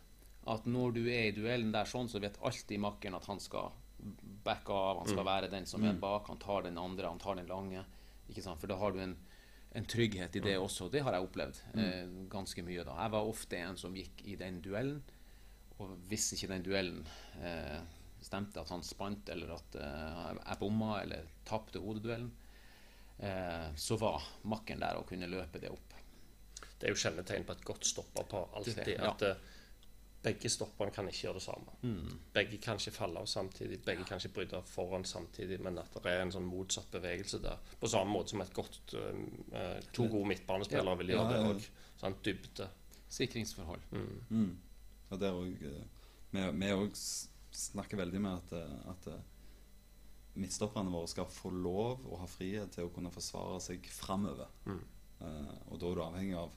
Speaker 3: at når du er i duellen der sånn, så vet alltid makkeren at han skal backe av, han skal være den som er bak, han tar den andre, han tar den lange. For da har du en, en trygghet i det også. Det har jeg opplevd eh, ganske mye da. Jeg var ofte en som gikk i den duellen, og hvis ikke den duellen eh, stemte, at han spant, eller at eh, jeg bomma, eller tapte hodeduellen, eh, så var makkeren der og kunne løpe det opp.
Speaker 2: Det er jo kjennetegn på et godt stopperpar alltid.
Speaker 3: Det det, ja.
Speaker 2: At eh, begge stopperne kan ikke gjøre det samme. Begge kan ikke falle av samtidig, begge kan ikke bryte foran samtidig, men at det er en sånn motsatt bevegelse der. På samme måte som et godt eh, to gode midtbanespillere
Speaker 3: Ja.
Speaker 2: vil gjøre
Speaker 1: Ja,
Speaker 2: det òg. Sånn dybde.
Speaker 3: Sikringsforhold.
Speaker 1: Mm. Og der òg Vi òg snakker veldig med at, eh, at midtstopperne våre skal få lov og ha frihet til å kunne forsvare seg framover.
Speaker 2: Mm.
Speaker 1: Uh, og da er du avhengig av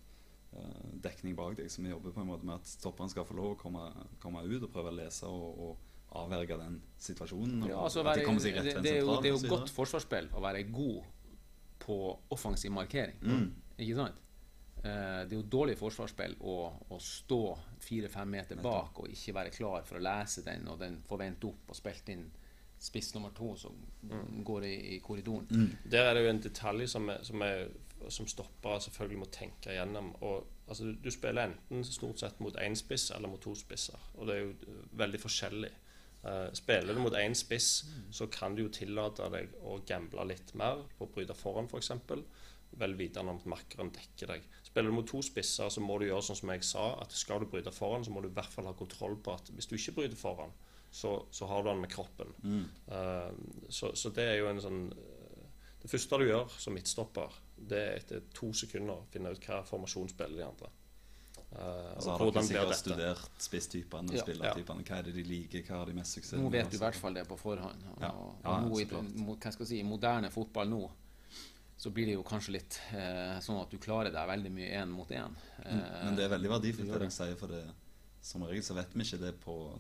Speaker 1: dekning bak deg. Så vi jobber på en måte med at stopperen skal få lov å komme, komme ut og prøve å lese og, og avverge den situasjonen. Og
Speaker 3: Ja, altså,
Speaker 1: at de kommer seg rett
Speaker 3: det,
Speaker 1: en
Speaker 3: det er jo,
Speaker 1: sentral,
Speaker 3: det er jo godt forsvarsspill å være god på offensiv markering.
Speaker 1: Mm.
Speaker 3: Ikke sant? Eh, det er jo dårlig forsvarsspill å, å stå fire-fem meter bak og ikke være klar for å lese den, og den får vendt opp og spilt inn spiss nummer to som går i, i korridoren.
Speaker 2: Der er det jo en detalj som, er, som, er, som stoppere selvfølgelig må tenke gjennom. Og, altså, du, du spiller enten stort sett mot én spiss eller mot to spisser. Og det er jo eh, veldig forskjellig. Uh, spiller du mot én spiss, så kan du jo tillate deg å gamble litt mer på å bryte foran, f.eks. Vel vitende om at makkeren dekker deg. Spiller du mot to spisser, så må du gjøre sånn som jeg sa, at skal du bryte foran, så må du i hvert fall ha kontroll på at hvis du ikke bryter foran, så, så har du den med kroppen.
Speaker 1: Mm.
Speaker 2: Uh, så, så det er jo en sånn Det første du gjør som midtstopper, det er etter to sekunder å finne ut hva formasjon spiller de andre. Uh,
Speaker 1: Og så har dere
Speaker 2: hvordan blir
Speaker 1: sikkert
Speaker 2: dette.
Speaker 1: studert spisstypene og
Speaker 3: Ja.
Speaker 1: spillertypene. Hva er det de liker, hva har de mest suksess
Speaker 3: Nå vet du i hvert fall det på forhånd. Og,
Speaker 1: Ja.
Speaker 3: og
Speaker 1: Ja,
Speaker 3: nå i, hva skal jeg si, i moderne fotball nå så blir det jo kanskje litt eh, sånn at du klarer deg veldig mye én mot én.
Speaker 1: Eh, Men det er veldig verdifullt det de sier, for det, som regel så vet vi ikke det på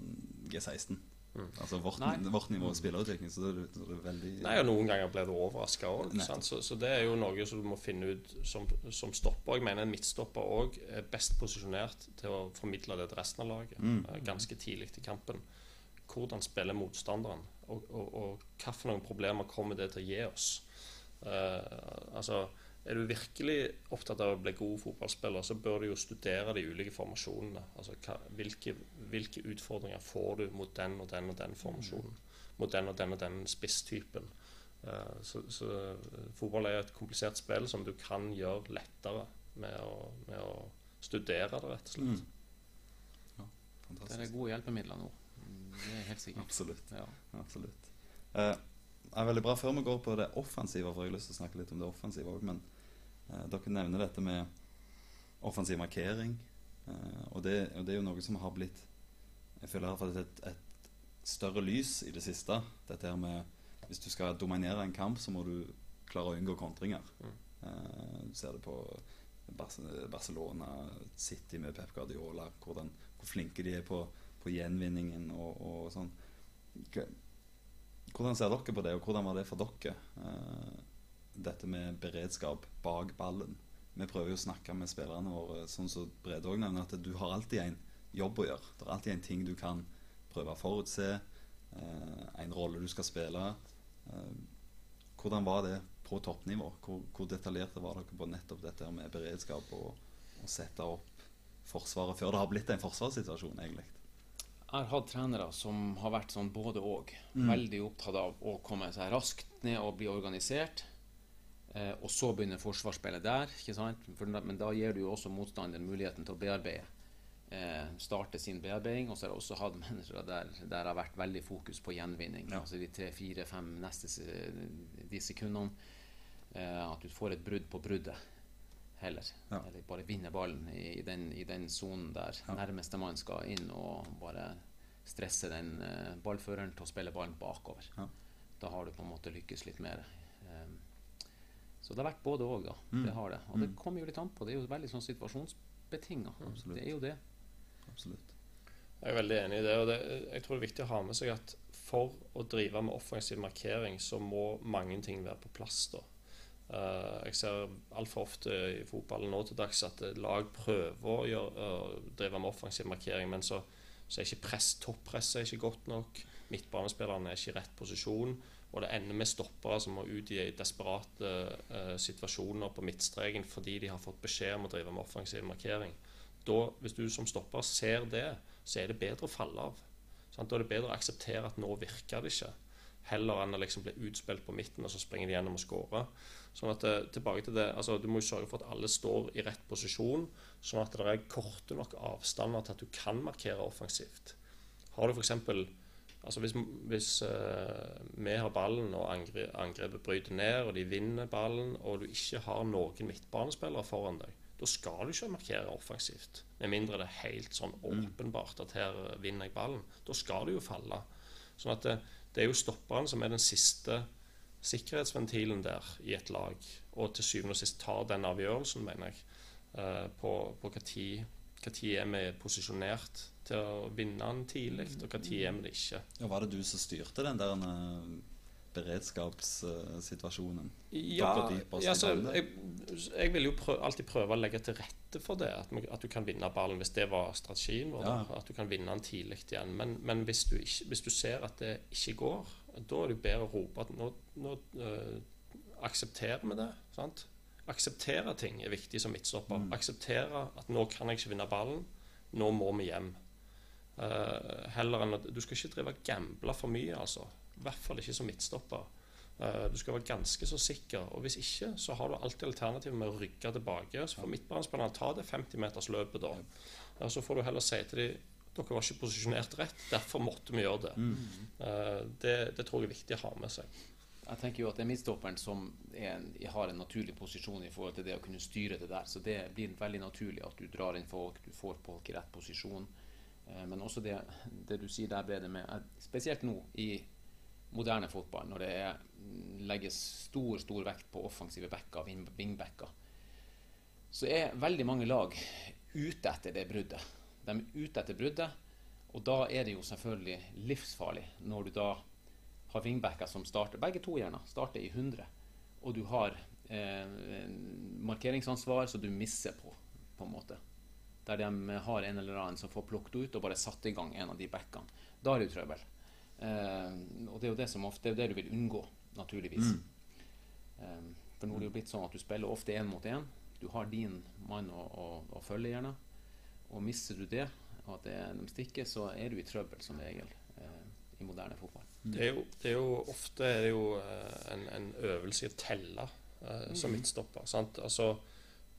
Speaker 1: G16. Altså vårt, vårt nivå spillerutvikling, så det er, det er veldig
Speaker 2: Nei, og Noen ganger blir du overraska òg. Så, så det er jo noe som du må finne ut som, som stopper. Jeg mener en midtstopper òg er best posisjonert til å formidle det til resten av laget
Speaker 1: Mm.
Speaker 2: eh, ganske tidlig i kampen. Hvordan spiller motstanderen, og, og, og hvilke problemer kommer det til å gi oss? Uh, altså, er du virkelig opptatt av å bli god fotballspiller, så bør du jo studere de ulike formasjonene. Altså, hva, hvilke, hvilke utfordringer får du mot den og den og den formasjonen? Mot den og den og den spisstypen? Eh, så, så eh, fotball er et komplisert spill som du kan gjøre lettere med å, med å studere det, rett og slett.
Speaker 1: Mm. Ja,
Speaker 3: Det er gode hjelpemidler nå. Det er helt sikkert.
Speaker 1: Absolutt.
Speaker 3: Ja.
Speaker 1: absolutt. Eh, det er veldig bra Før vi går på det offensive, for jeg har lyst til å snakke litt om det offensive òg, men eh, dere nevner dette med offensiv markering. eh, og, det, og det er jo noe som har blitt Jeg føler har et, et større lys i det siste. Dette her med Hvis du skal dominere en kamp, så må du klare å unngå kontringer.
Speaker 2: Mm.
Speaker 1: Eh, du ser det på Barcelona, City med Pep Guardiola, hvordan, hvor flinke de er på, på gjenvinningen og, og sånn. Hvordan ser dere på det, og hvordan var det for dere? eh, dette med beredskap bak ballen. Vi prøver jo å snakke med spillerne våre, sånn som Brede òg nevner, at du har alltid en jobb å gjøre. Det er alltid en ting du kan prøve å forutse, eh, en rolle du skal spille. Eh, hvordan var det på toppnivå? Hvor, hvor detaljerte var dere på nettopp dette med beredskap og å sette opp Forsvaret før det har blitt en forsvarssituasjon, egentlig?
Speaker 3: Har hatt trenere som har vært sånn både og.
Speaker 1: Mm.
Speaker 3: Veldig opptatt av å komme seg raskt ned og bli organisert. Eh, og så begynner forsvarsspillet der. ikke sant? For, men da gir du jo også motstanderen muligheten til å bearbeide. Eh, starte sin bearbeiding. Og så har jeg også hatt (laughs) mennesker der det har vært veldig fokus på gjenvinning.
Speaker 1: Ja.
Speaker 3: Altså de tre, fire, fem neste de sekundene. Eh, at du får et brudd på bruddet heller.
Speaker 1: Ja.
Speaker 3: Eller bare vinner ballen i, i den i den sonen der
Speaker 1: Ja.
Speaker 3: nærmeste mann skal inn og bare stresse den uh, ballføreren til å spille ballen bakover.
Speaker 1: Ja.
Speaker 3: Da har du på en måte lykkes litt mer. Um, så det har vært både òg, da.
Speaker 1: Mm.
Speaker 3: Det har det. Og
Speaker 1: Mm.
Speaker 3: det kommer jo litt an på. Det er jo veldig sånn situasjonsbetinga. Det er jo det.
Speaker 1: Absolutt.
Speaker 2: Jeg er veldig enig i det. og det, Jeg tror det er viktig å ha med seg at for å drive med offensiv markering, så må mange ting være på plass. da. Eh, jeg ser altfor ofte i fotballen nå til dags at lag prøver å gjøre, å drive med offensiv markering, men så, så er ikke press, toppresset ikke godt nok. Midtbanespillerne er ikke i rett posisjon. Og det ender med stoppere som må ut i desperate uh, situasjoner på midtstreken fordi de har fått beskjed om å drive med offensiv markering. Da, hvis du som stopper ser det, så er det bedre å falle av. Sant? Da er det bedre å akseptere at nå virker det ikke, heller enn å liksom bli utspilt på midten, og så springer de gjennom og skårer. Sånn at eh, tilbake til det, altså Du må jo sørge for at alle står i rett posisjon, sånn at det er korte nok avstander til at du kan markere offensivt. Har du f.eks. Altså hvis, hvis uh, vi har ballen og angre, angrepet bryter ned, og de vinner ballen, og du ikke har noen midtbanespillere foran deg, da skal du ikke markere offensivt. Med mindre det er helt sånn åpenbart at her vinner jeg ballen. Da skal du jo falle. Sånn at det, det er jo stopperen som er den siste sikkerhetsventilen der i et lag, og til syvende og sist tar den avgjørelsen, mener jeg, eh, på, på hva tid hva tid er vi posisjonert til å vinne den tidlig, og hva tid er vi det ikke.
Speaker 1: Ja, var det du som styrte den der eh, beredskapssituasjonen?
Speaker 2: Ja, ja så jeg, jeg vil jo prø alltid prøve å legge til rette for det. At, at du kan vinne ballen, hvis det var strategien vår.
Speaker 1: Ja.
Speaker 2: At du kan vinne den tidlig igjen. Men, men hvis, du ikke, hvis du ser at det ikke går, da er det jo bedre å rope at nå, nå uh, aksepterer vi det. sant? Akseptere ting er viktig som midtstopper.
Speaker 1: Mm.
Speaker 2: Akseptere at nå kan jeg ikke vinne ballen. Nå må vi hjem. Uh, heller enn at Du skal ikke drive og gamble for mye, altså. I hvert fall ikke som midtstopper. Uh, du skal være ganske så sikker. Og hvis ikke, så har du alltid alternativet med å rygge tilbake. Så får midtbanespillerne ta det 50-metersløpet da. Og så får du heller si til dem dere var ikke posisjonert rett, derfor måtte vi gjøre det.
Speaker 1: Mm.
Speaker 2: Uh, det. Det tror jeg er viktig å ha med seg.
Speaker 3: Jeg tenker jo at det er midtstopperen som er en, har en naturlig posisjon i forhold til det å kunne styre det der. Så det blir veldig naturlig at du drar inn folk, du får folk i rett posisjon. Uh, Men også det, det du sier der, Brede, med at spesielt nå i moderne fotball, når det er, mm, legges stor stor vekt på offensive backer, wingbacker, så er veldig mange lag ute etter det bruddet. De er ute etter bruddet, og da er det jo selvfølgelig livsfarlig når du da har vingbacker som starter, begge to gjerne, starter i 100, og du har eh, markeringsansvar som du misser på, på en måte. Der de har en eller annen som får plukket ut og bare satt i gang en av de backene. Da er det jo trøbbel. Eh, og det er jo det som ofte det er det du vil unngå, naturligvis. Eh, for nå er det jo blitt sånn at du spiller ofte én mot én. Du har din mann å, å, å følge, gjerne. Og mister du det, og at det, de stikker, så er du i trøbbel som regel eh, i moderne fotball.
Speaker 2: Det er jo, det er jo ofte er det jo eh, en, en øvelse i å telle eh, som midtstopper. Sant? Altså,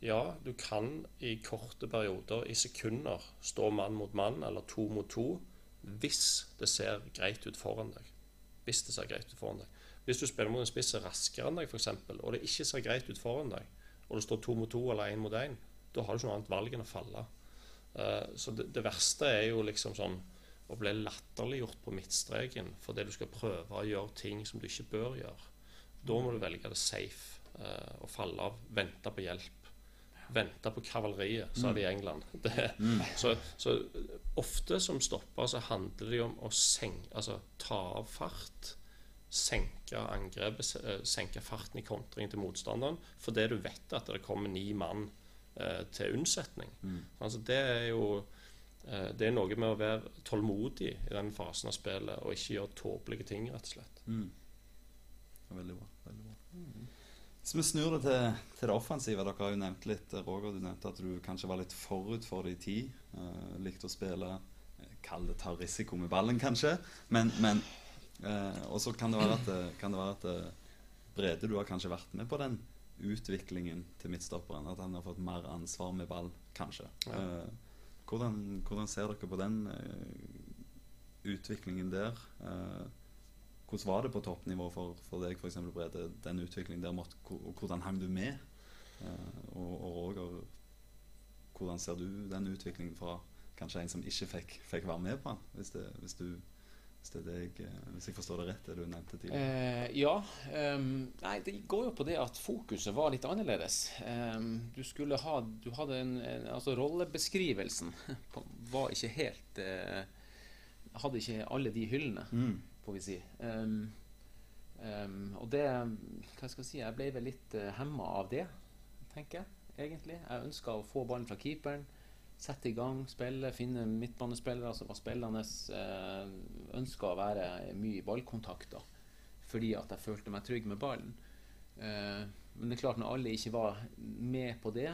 Speaker 2: ja, du kan i korte perioder, i sekunder, stå mann mot mann eller to mot to hvis det ser greit ut foran deg. Hvis det ser greit ut foran deg. Hvis du spiller mot en spiss er raskere enn deg, eksempel, og det ikke ser greit ut foran deg, og det står to mot to eller én mot én, da har du ikke noe annet valg enn å falle. Eh, så det, det verste er jo liksom sånn å bli latterliggjort på midtstreken fordi du skal prøve å gjøre ting som du ikke bør gjøre. Da må du velge det safe eh, og falle av. Vente på hjelp. Vente på kavaleriet, sa de i England. (laughs) Det, så, så ofte som stopper så handler det om å senke, altså, ta av fart. Senke angrepet, eh, senke farten i kontringen til motstanderen fordi du vet at det kommer ni mann eh, til unnsetning. Altså, det er jo eh, det er noe med å være tålmodig i den fasen av spillet og ikke gjøre tåpelige ting, rett og slett.
Speaker 1: Mm. Veldig bra. Veldig bra. Hvis vi snur det til, til det offensive Dere har jo nevnt litt, Roger, du nevnte at du kanskje var litt forut for det i tid. Eh, likte å spille eh, Kall det ta risiko med ballen, kanskje. Men, men eh, Og så kan det være at, det- kan det være at eh, Brede, du har kanskje vært med på den utviklingen til midtstopperen? At han har fått mer ansvar med ball, kanskje.
Speaker 2: Ja.
Speaker 1: Eh, hvordan, hvordan ser dere på den eh, utviklingen der? Eh, hvordan var det på toppnivå for, for deg, f.eks. Brede, den utviklingen der? Måtte, hvordan hang du med? Og, og Roger, hvordan ser du den utviklingen fra kanskje en som ikke fikk, fikk være med på den? Hvis, hvis, du, jeg, eh, hvis jeg forstår det rett, det du nevnte tidligere.
Speaker 3: Eh, ja. Um, nei, det går jo på det at fokuset var litt annerledes. Um, du skulle ha Du hadde en, en Altså, rollebeskrivelsen (laughs) på- var ikke helt eh, Hadde ikke alle de hyllene,
Speaker 1: Mm.
Speaker 3: får vi si. Um, og det Hva skal jeg si Jeg ble vel litt uh, hemma av det, tenker jeg, egentlig. Jeg ønska å få ballen fra keeperen. Sette i gang, spille, finne midtbanespillere som var spillende. Eh, ønska å være mye i ballkontakter fordi at jeg følte meg trygg med ballen. Eh, men det er klart, når alle ikke var med på det,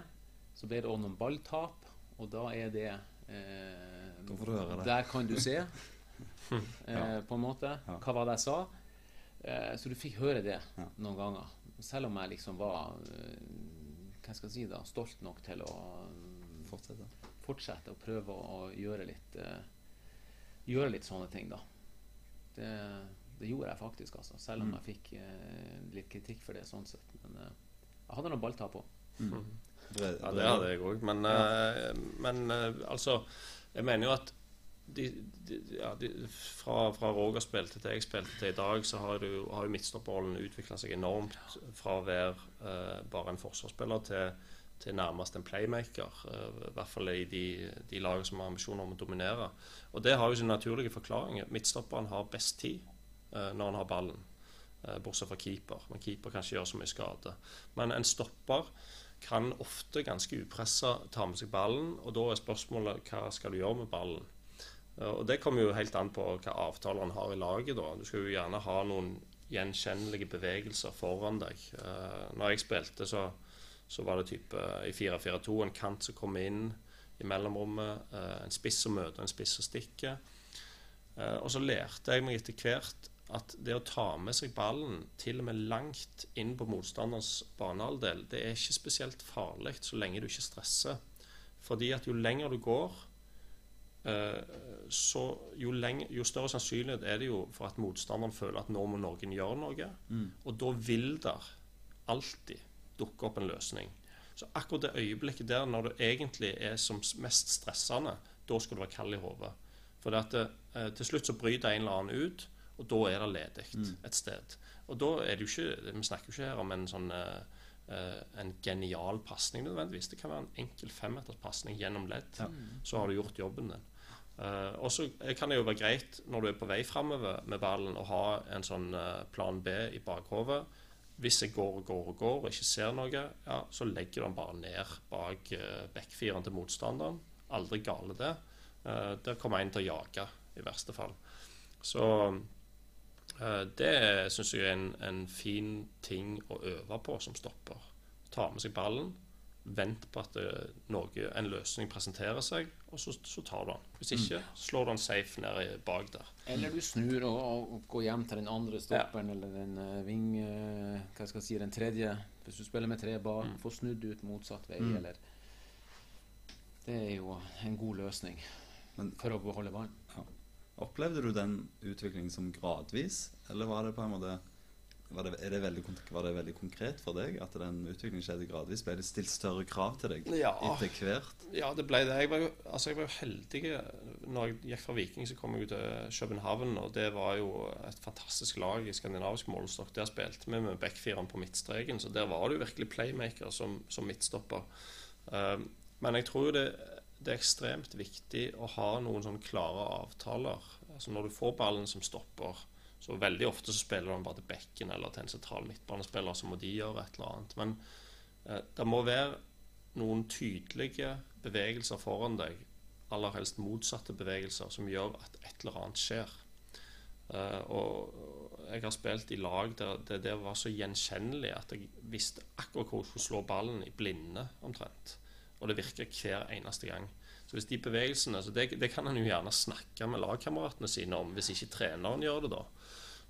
Speaker 3: så ble det òg noen balltap, og da er det eh,
Speaker 1: det.
Speaker 3: Der kan du se, (laughs) eh, på en måte. Hva var det jeg sa? Eh, så du fikk høre det noen ganger. Selv om jeg liksom var eh, hva skal jeg si da, stolt nok til å
Speaker 1: Fortsette.
Speaker 3: Fortsette å prøve å, å gjøre litt eh, Gjøre litt sånne ting, da. Det, det gjorde jeg faktisk, altså. Selv om
Speaker 1: Mm.
Speaker 3: jeg fikk eh, litt kritikk for det. sånn sett. Men eh, jeg hadde noe balltap på.
Speaker 1: Mm. Brede,
Speaker 2: Ja, det hadde jeg òg. Men, eh, men altså Jeg mener jo at de, de, ja, de, fra, fra Roger spilte til jeg spilte til i dag, så har, du, har jo midtstopperrollen utvikla seg enormt fra å være uh, bare en forsvarsspiller til, til nærmest en playmaker. eh, I hvert fall i de, de lagene som har ambisjoner om å dominere. Og det har jo sin naturlige forklaring. Midtstopperen har best tid eh, når han har ballen. eh, bortsett fra keeper. Men keeper kan ikke gjøre så mye skade. Men en stopper kan ofte ganske upressa ta med seg ballen, og da er spørsmålet hva skal du gjøre med ballen? Og Det kommer jo helt an på hva avtaler han har i laget. da. Du skal jo gjerne ha noen gjenkjennelige bevegelser foran deg. Når jeg spilte, så, så var det type i 4-4-2 en kant som kommer inn i mellomrommet, eh, en spiss som møter en spiss som stikker. Eh, og så lærte jeg meg etter hvert at det å ta med seg ballen til og med langt inn på motstanderens banehalvdel, det er ikke spesielt farlig så lenge du ikke stresser. Fordi at jo lenger du går, eh, så jo, lenge, jo større sannsynlighet er det jo for at motstanderen føler at nå må noen gjøre noe.
Speaker 1: Mm.
Speaker 2: Og da vil der alltid dukke opp en løsning. Så akkurat det øyeblikket der, når du egentlig er som mest stressende, da skal du være kald i hodet. For det, eh, til slutt så bryter en eller annen ut, og da er det ledig
Speaker 1: Mm.
Speaker 2: et sted. Og da er det jo ikke Vi snakker jo ikke her om en sånn eh, eh, en genial pasning nødvendigvis. Det kan være en enkel femmeterspasning gjennom ledd.
Speaker 1: Ja.
Speaker 2: Så har du gjort jobben din. Uh, og så kan det jo være greit når du er på vei framover med ballen, å ha en sånn uh, plan B i bakhodet. Hvis jeg går og går og går og ikke ser noe, ja, så legger du den bare ned bak uh, backfireren til motstanderen. Aldri gale det. Uh, der kommer en til å jage, i verste fall. Så eh, det syns jeg er en, en fin ting å øve på som stopper. Ta med seg ballen, vent på at noe, en løsning presenterer seg, og så, så tar du den. Hvis ikke, slår du den safe ned i- bak der.
Speaker 3: Eller du snur og, og, går hjem til den andre stopperen eller den uh, ving... eh, hva skal jeg si, den tredje. Hvis du spiller med tre bak,
Speaker 2: Mm.
Speaker 3: får snudd ut motsatt vei,
Speaker 1: Mm.
Speaker 3: eller Det er jo en god løsning
Speaker 1: Men-
Speaker 3: for å beholde ballen.
Speaker 1: Opplevde du den utviklingen som gradvis, eller var det på en måte var det, det veldig, var det veldig konkret for deg at den utviklingen skjedde gradvis? Ble det stilt større krav til deg
Speaker 2: Ja,
Speaker 1: etter hvert?
Speaker 2: ja det ble det. Jeg var, jo, altså jeg var jo heldig. Når jeg gikk fra Viking, så kom jeg til København, og det var jo et fantastisk lag i skandinavisk målestokk. Der spilte vi med backfireren på midtstreken, så der var det jo virkelig playmaker som, som midtstopper. Um, men jeg tror jo det, det er ekstremt viktig å ha noen sånne klare avtaler. Altså Når du får ballen som stopper, så veldig ofte så spiller du bare til bekken eller til en sentral midtbanespiller, så må de gjøre et eller annet. Men eh, det må være noen tydelige bevegelser foran deg, aller helst motsatte bevegelser, som gjør at et eller annet skjer. Eh, og jeg har spilt i lag der det, det var så gjenkjennelig at jeg visste akkurat hvor jeg skulle slå ballen i blinde, omtrent. Og det virker hver eneste gang. Så hvis de bevegelsene så det, det kan han jo gjerne snakke med lagkameratene sine om, hvis ikke treneren gjør det, da.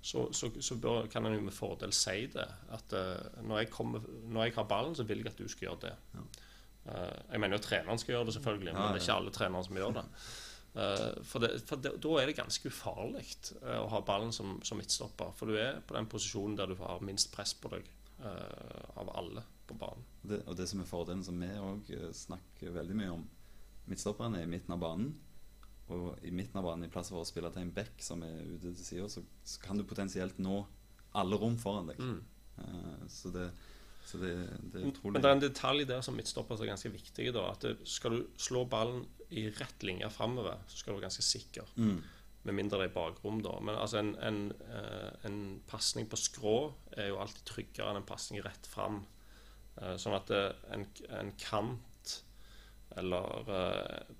Speaker 2: Så, så, så bør, kan han jo med fordel si det. At uh, når, jeg kommer, når, jeg har ballen, så vil jeg at du skal gjøre det. Ja. Uh, jeg mener jo treneren skal gjøre det, selvfølgelig, men det er ikke alle trenere som gjør det. Uh, for, det, for det, da er det ganske ufarlig å ha ballen som, som, midtstopper. For du er på den posisjonen der du har minst press på deg av alle på banen.
Speaker 1: Det, og det som er fordelen, som vi òg snakker veldig mye om, midtstopperen er i midten av banen. Og i midten av banen, i plass for å spille til en back som er ute til sida, så, så, kan du potensielt nå alle rom foran deg. Mm. Uh, så, det, så det, det, er utrolig
Speaker 2: Men det er en detalj der som midtstopper er ganske viktig. Da, at det, Skal du slå ballen i rett linje framover, så skal du være ganske sikker. Mm. Med mindre det er bakrom, da. Men altså en, en, uh, en pasning på skrå er jo alltid tryggere enn en pasning rett fram. Uh, sånn at en, en kant eller uh,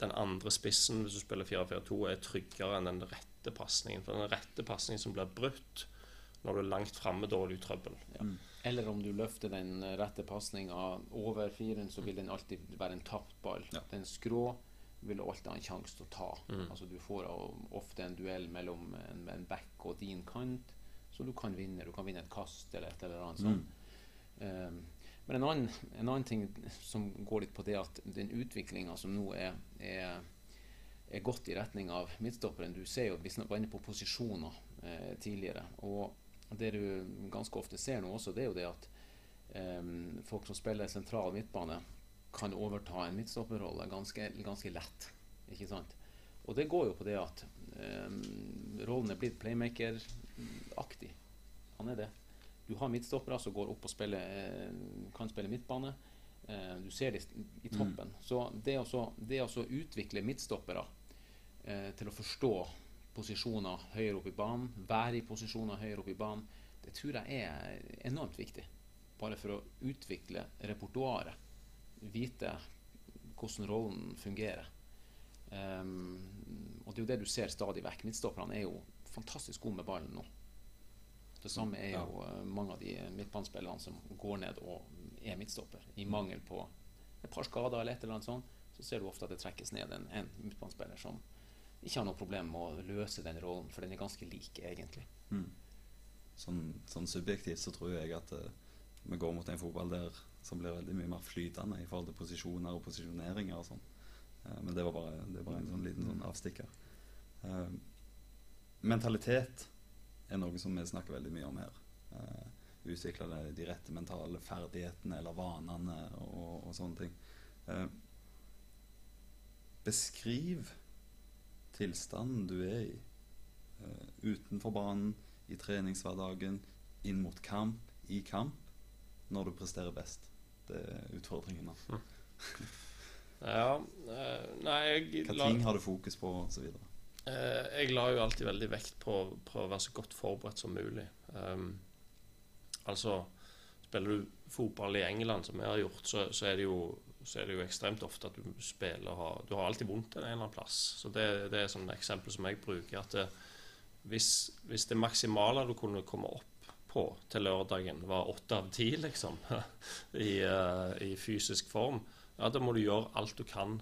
Speaker 2: den andre spissen hvis du spiller 4-4-2, er tryggere enn den rette pasningen. For den rette pasningen som blir brutt når du er langt framme, da er du i trøbbel. Ja. Mm.
Speaker 3: Eller om du løfter den rette pasninga over firen, så vil den alltid være en tapt ball. Ja. Den skrå vil du alltid ha en sjanse til å ta. Mm. Altså Du får ofte en duell mellom en, en back og din kant, så du kan vinne. Du kan vinne et kast eller et eller annet sånt. Mm. Um, men en annen, en annen, ting som går litt på det at den utviklinga som nå er, er, er, gått i retning av midtstopperen Du ser jo, Vi var inne på posisjoner eh, tidligere. Og det du ganske ofte ser nå også, det er jo det at eh, folk som spiller sentral midtbane, kan overta en midtstopperrolle ganske, ganske lett. Ikke sant? Og det går jo på det at eh, rollen er blitt playmaker-aktig. Han er det. Du har midtstoppere som går opp og spiller, eh, kan spille midtbane. Eh, du ser det i toppen. Mm. Så det å utvikle midtstoppere eh, til å forstå posisjoner høyere opp i banen, være i posisjoner høyere opp i banen, det tror jeg er enormt viktig. Bare for å utvikle repertoaret. Vite hvordan rollen fungerer. Um, og det er jo det du ser stadig vekk. Midtstopperne er jo fantastisk gode med ballen nå. Det samme er jo ja. Eh, mange av de midtbanespillerne som går ned og er midtstopper. I mangel på et par skader eller et eller annet sånt, så ser du ofte at det trekkes ned en, en midtbanespiller som ikke har noe problem med å løse den rollen, for den er ganske lik, egentlig. Mm.
Speaker 1: Sånn, sånn, subjektivt så tror jeg at uh, vi går mot en fotball der som blir veldig mye mer flytende i forhold til posisjoner og posisjoneringer og sånn. Uh, men det var bare, det var en sånn liten sånn avstikker. Uh, mentalitet er noe som vi snakker veldig mye om her. Uh, utvikle de rette mentale ferdighetene eller vanene og, og sånne ting. Uh, beskriv tilstanden du er i. Uh, utenfor banen, i treningshverdagen, inn mot kamp, i kamp, når du presterer best. Det er utfordringen. Da.
Speaker 2: ja, nei jeg
Speaker 1: Hva ting har du fokus på, osv.?
Speaker 2: Eh, jeg la jo alltid veldig vekt på, på, å være så godt forberedt som mulig. Um, altså Spiller du fotball i England, som jeg har gjort, så, så, er jo, så, er det jo, ekstremt ofte at du spiller har, Du har alltid vondt en eller annen plass. Så Det, det er et eksempel som jeg bruker. at det, hvis, hvis, det maksimale du kunne komme opp på til lørdagen, var åtte av ti, liksom, (laughs) i, uh, i fysisk form, ja, da må du gjøre alt du kan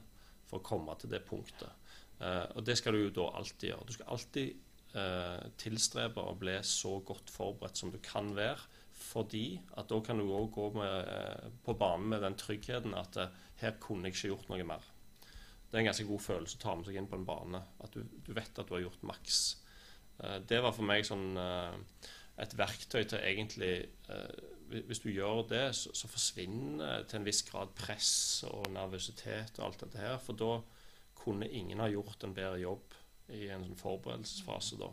Speaker 2: for å komme til det punktet. Uh, og det skal du jo da alltid gjøre. Du skal alltid uh, tilstrebe å bli så godt forberedt som du kan være. Fordi at da kan du òg gå med, uh, på banen med den tryggheten at her kunne jeg ikke gjort noe mer. Det er en ganske god følelse å ta med seg inn på en bane. At du, du vet at du har gjort maks. det var for meg sånn et verktøy til egentlig Hvis du gjør det, så, så forsvinner til en viss grad press og nervøsitet og alt dette her. For da kunne ingen ha gjort en bedre jobb i en sånn forberedelsesfase da.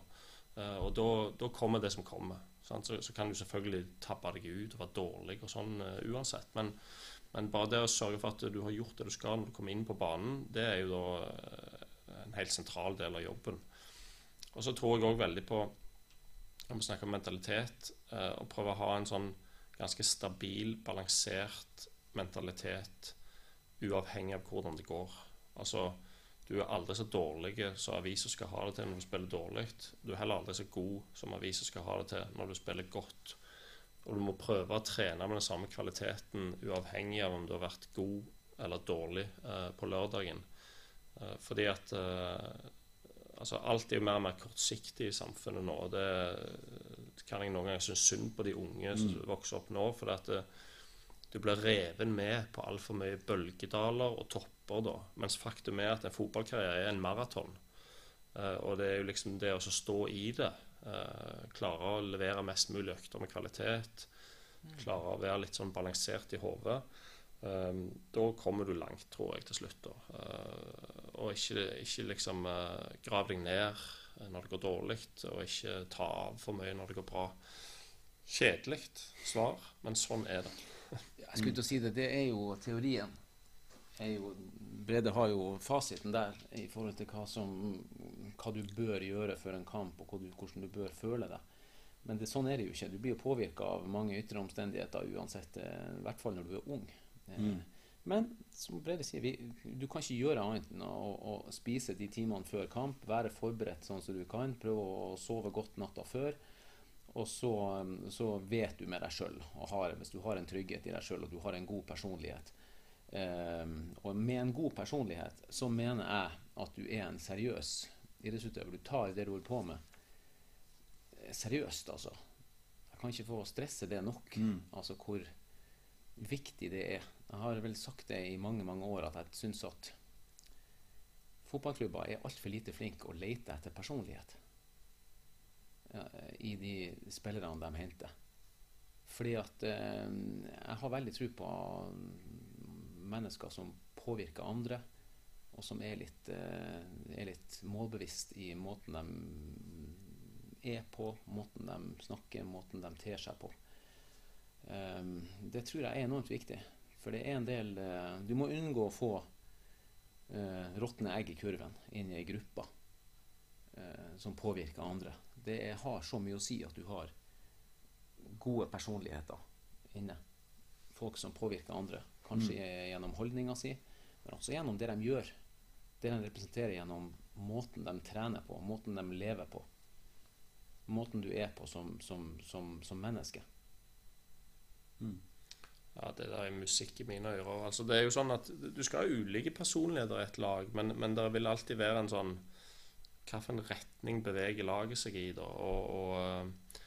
Speaker 2: Uh, og da, kommer det som kommer. Så, så, kan du selvfølgelig tabbe deg ut og være dårlig og sånn uh, uansett. Men, men, bare det å sørge for at du har gjort det du skal når du kommer inn på banen, det er jo da uh, en helt sentral del av jobben. Og så tror jeg òg veldig på når vi snakker om mentalitet, å prøve å ha en sånn ganske stabil, balansert mentalitet uavhengig av hvordan det går. Altså du er aldri så dårlig som avisa skal ha det til når du spiller dårlig. Du er heller aldri så god som avisa skal ha det til når du spiller godt. Og du må prøve å trene med den samme kvaliteten uavhengig av om du har vært god eller dårlig eh, på lørdagen. Eh, fordi at altså Alt er jo mer og mer kortsiktig i samfunnet nå. og Det kan jeg noen ganger synes synd på de unge som mm. vokser opp nå. for at det, du blir reven med på altfor mye bølgedaler og topper. Da, Mens faktum er at en fotballkarriere er en maraton. Uh, og det er jo liksom det å stå i det. Uh, klare å levere mest mulig økter med kvalitet. Mm. Klare å være litt sånn balansert i hodet. Um, da kommer du langt, tror jeg, til slutt. Uh, og ikke, ikke liksom grav deg ned når det går dårlig, og ikke ta av for mye når det går bra. Kjedelig svar, men sånn er det.
Speaker 3: jeg skulle til å si det. Det er jo teorien. Er jo, Brede har jo fasiten der i forhold til hva, som, hva du bør gjøre før en kamp, og hvordan du bør føle deg. Men det, sånn er det jo ikke. Du blir jo påvirka av mange ytre omstendigheter uansett, eh, i hvert fall når du er ung. Eh, mm. Men som Brede sier, vi, du kan ikke gjøre annet enn å, å, spise de timene før kamp, være forberedt sånn som du kan, prøve å sove godt natta før. Og så, så vet du med deg sjøl, hvis du har en trygghet i deg sjøl og du har en god personlighet Og med en god personlighet så mener jeg at du er en seriøs idrettsutøver. Du tar det du holder på med, eh, seriøst, altså. Jeg kan ikke få stresse det nok. Mm. Altså hvor viktig det er. Jeg har vel sagt det i mange mange år at jeg syns at fotballklubber er altfor lite flinke å lete etter personlighet i de spillerne de henter. Fordi at eh, jeg har veldig tro på mennesker som påvirker andre, og som er litt, eh, er litt målbevisst i måten de er på, måten de snakker, måten de ter seg på. Um, det tror jeg er enormt viktig. For det er en del uh, Du må unngå å få uh, råtne egg i kurven inn i ei gruppe uh, som påvirker andre det er, har så mye å si at du har gode personligheter inne. Folk som påvirker andre. Kanskje mm. gjennom holdninga si, men også gjennom det de gjør. Det de representerer gjennom måten de trener på, måten de lever på. Måten du er på som, som, som, som menneske.
Speaker 2: Mm. Ja, det der er musikk i mine ører. Altså, det er jo sånn at Du skal ha ulike personligheter i et lag, men, men det vil alltid være en sånn hvilken retning beveger laget seg i. da, og, og eh,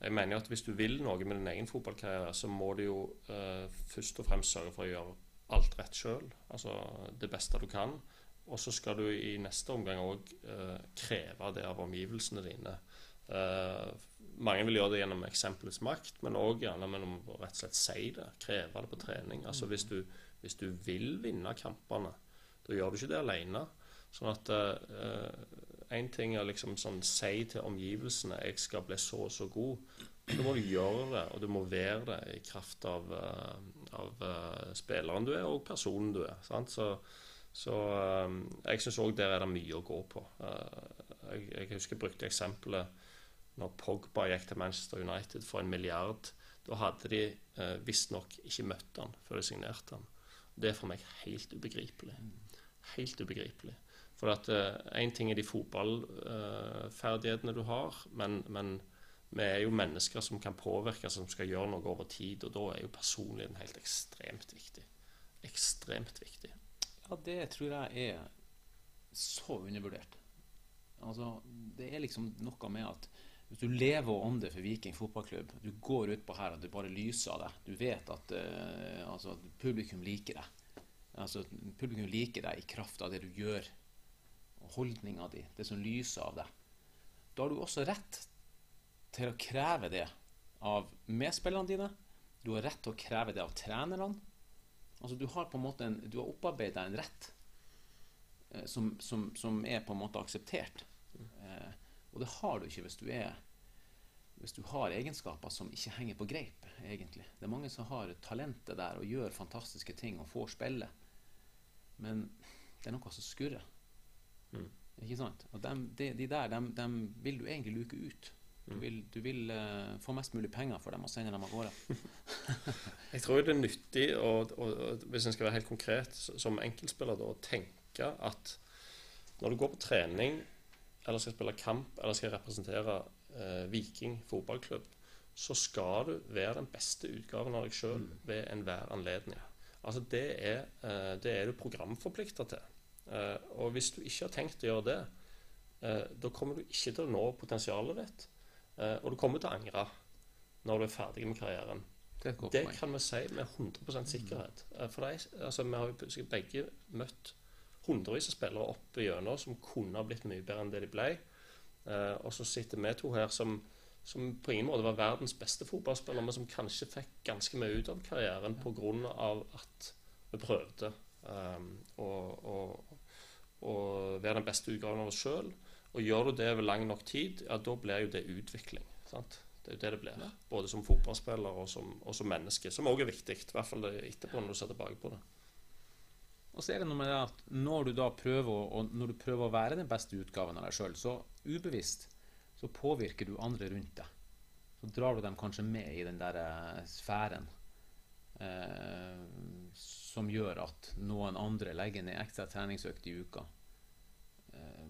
Speaker 2: jeg mener jo at Hvis du vil noe med din egen fotballkarriere, så må du jo uh, først og fremst sørge for å gjøre alt rett sjøl. Altså det beste du kan. Og så skal du i neste omgang òg eh, kreve det av omgivelsene dine. Uh, mange vil gjøre det gjennom eksempelets makt, men òg gjerne gjennom å rett og slett si det. Kreve det på trening. Altså Hvis du, hvis du vil vinne kampene, da gjør du ikke det alene. Sånn at Én ting er liksom sånn si til omgivelsene 'jeg skal bli så og så god'. Da må du gjøre det, og du må være det i kraft av, uh, av uh, spilleren du er, og personen du er. Sant? Så, så um, jeg syns òg der er det mye å gå på. Jeg, jeg, husker jeg brukte eksempelet når Pogba gikk til Manchester United for en milliard. Da hadde de uh, visstnok ikke møtt han før de signerte han. Det er for meg helt ubegripelig. Helt ubegripelig. For at én uh, ting er de fotballferdighetene uh, du har, men, men, vi er jo mennesker som kan påvirke, som skal gjøre noe over tid. Og da er jo personligheten helt ekstremt viktig. Ekstremt viktig.
Speaker 3: Ja, det tror jeg er så undervurdert. Altså, det er liksom noe med at hvis du lever og ånder for Viking fotballklubb, du går utpå her og du bare lyser av deg, du vet at uh, altså, publikum liker deg. Altså, publikum liker deg i kraft av det du gjør holdninga di, det som lyser av deg, da har du også rett til å kreve det av medspillerne dine. Du har rett til å kreve det av trenerne. Altså Du har på en måte en, du har opparbeida en rett eh, som, som, som, er på en måte akseptert. Eh, og det har du ikke hvis du er hvis du har egenskaper som ikke henger på greip, egentlig. Det er mange som har talentet der og gjør fantastiske ting og får spille. Men det er noe som skurrer. Mm. Ikke sant? Og de, de, de der de, dem, vil du egentlig luke ut. Du mm. vil, du vil uh, få mest mulig penger for dem og sende dem av gårde. (laughs)
Speaker 2: jeg tror det er nyttig, og, og, og, hvis en skal være helt konkret, som enkeltspiller, da, å tenke at når du går på trening, eller skal spille kamp, eller skal representere uh, Viking fotballklubb, så skal du være den beste utgaven av deg sjøl mm. ved enhver anledning. Altså det er, eh, det er du programforplikta til. Eh, og hvis du ikke har tenkt å gjøre det, eh, da kommer du ikke til å nå potensialet ditt. Eh, og du kommer til å angre når du er ferdig med karrieren.
Speaker 3: Det
Speaker 2: Det kan vi si med 100 sikkerhet. Eh, For er, altså, vi har jo begge møtt hundrevis av spillere opp igjennom som kunne ha blitt mye bedre enn det de ble. Og så sitter vi to her som, som på ingen måte var verdens beste fotballspillere, men som kanskje fikk ganske mye ut av karrieren pga. at vi prøvde um, og, å, å være den beste utgaven av oss sjøl. Og gjør du det over lang nok tid, ja, da blir jo det utvikling. Sant? Det er jo det det blir. Både som fotballspiller og som, og som menneske. Som òg er viktig, i hvert fall etterpå når du ser tilbake på det.
Speaker 3: Og så er det noe med det at når du da prøver når du prøver å være den beste utgaven av deg sjøl, så ubevisst så påvirker du andre rundt deg. Så drar du dem kanskje med i den der eh, sfæren eh, som gjør at noen andre legger ned ekstra treningsøkt i uka. Eh,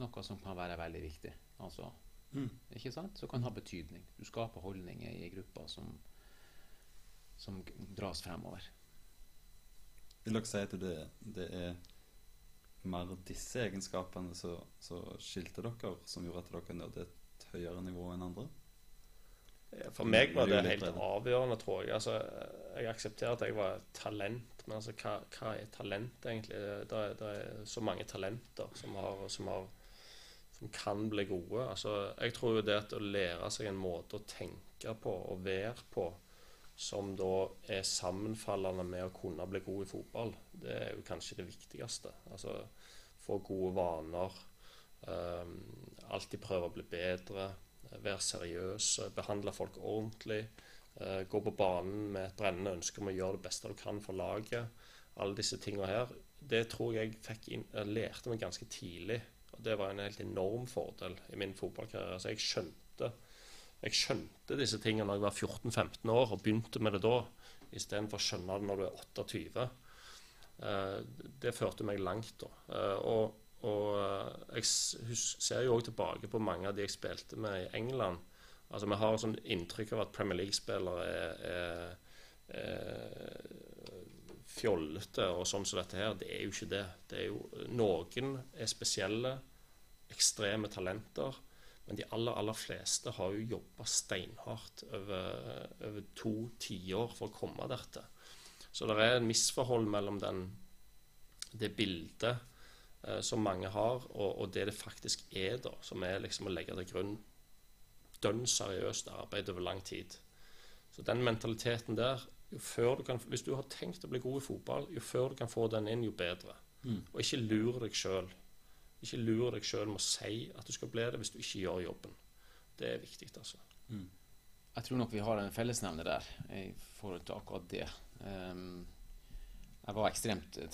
Speaker 3: noe som kan være veldig viktig. Altså,
Speaker 1: Mm.
Speaker 3: ikke sant? Som kan ha betydning. Du skaper holdninger i gruppa som, som dras fremover.
Speaker 1: Vil dere si at det, det er mer disse egenskapene som skilte dere, som gjorde at dere nådde et høyere nivå enn andre?
Speaker 2: For meg var det helt avgjørende, tror jeg. Altså, jeg aksepterer at jeg var et talent, men altså, hva, hva er talent, egentlig? Det er, det er så mange talenter som, har, som, har, som kan bli gode. Altså, jeg tror jo det at å lære seg en måte å tenke på og være på som da er sammenfallende med å kunne bli god i fotball, det er jo kanskje det viktigste. Altså få gode vaner. Um, alltid prøve å bli bedre. Være seriøs. Behandle folk ordentlig. eh, gå på banen med et brennende ønske om å gjøre det beste du kan for laget. Alle disse tingene her. Det tror jeg fikk inn, jeg lærte meg ganske tidlig. Og det var en helt enorm fordel i min fotballkarriere. Så jeg skjønte jeg skjønte disse tingene når jeg var 14-15 år, og begynte med det da, istedenfor å skjønne det når du er 28. Eh, det førte meg langt, da. Eh, og og eh, jeg ser jo òg tilbake på mange av de jeg spilte med i England. Altså Vi har sånn inntrykk av at Premier League-spillere er, er, er fjollete og sånn som dette her. Det er jo ikke det. det er jo, noen er spesielle, ekstreme talenter. Men de aller aller fleste har jo jobba steinhardt over, over to tiår for å komme dertil. Så det er en misforhold mellom den, det bildet eh, som mange har, og, og det det faktisk er, da, som er liksom å legge til grunn dønn seriøst arbeid over lang tid. Så den mentaliteten der jo før du kan, Hvis du har tenkt å bli god i fotball, jo før du kan få den inn, jo bedre.
Speaker 1: Mm.
Speaker 2: Og ikke lur deg sjøl. Ikke lur deg sjøl med å si at du skal bli det, hvis du ikke gjør jobben. Det er viktig, altså.
Speaker 3: Jeg tror nok vi har en fellesnevner der i forhold til akkurat det. Um, jeg var ekstremt eh,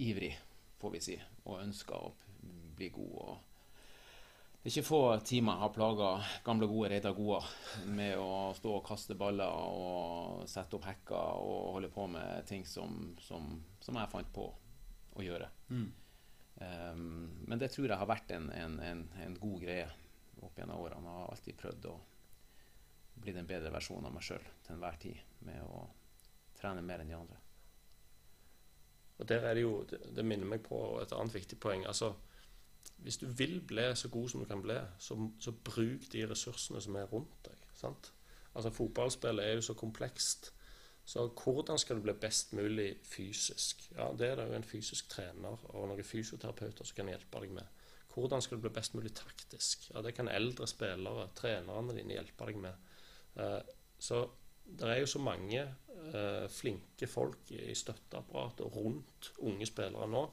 Speaker 3: treningsivrig, får vi si, og ønska å bli god. og det er ikke få timer jeg har plaga gamle, gode Reidar Goa med å stå og kaste baller og sette opp hekker og holde på med ting som, som, som jeg fant på å gjøre.
Speaker 1: Mm.
Speaker 3: Um, men det tror jeg har vært en, en, en, en god greie opp gjennom årene. Jeg har alltid prøvd å bli den bedre versjonen av meg sjøl til enhver tid med å trene mer enn de andre.
Speaker 2: Og der er det jo Det, minner meg på et annet viktig poeng. Altså, hvis du vil bli så god som du kan bli, så, så bruk de ressursene som er rundt deg. sant? Altså Fotballspillet er jo så komplekst. Så hvordan skal du bli best mulig fysisk? Ja, Det er det jo en fysisk trener og noen fysioterapeuter som kan hjelpe deg med. Hvordan skal du bli best mulig taktisk? Ja, Det kan eldre spillere, trenerne dine, hjelpe deg med. Eh, så det er jo så mange eh, flinke folk i støtteapparatet rundt unge spillere nå.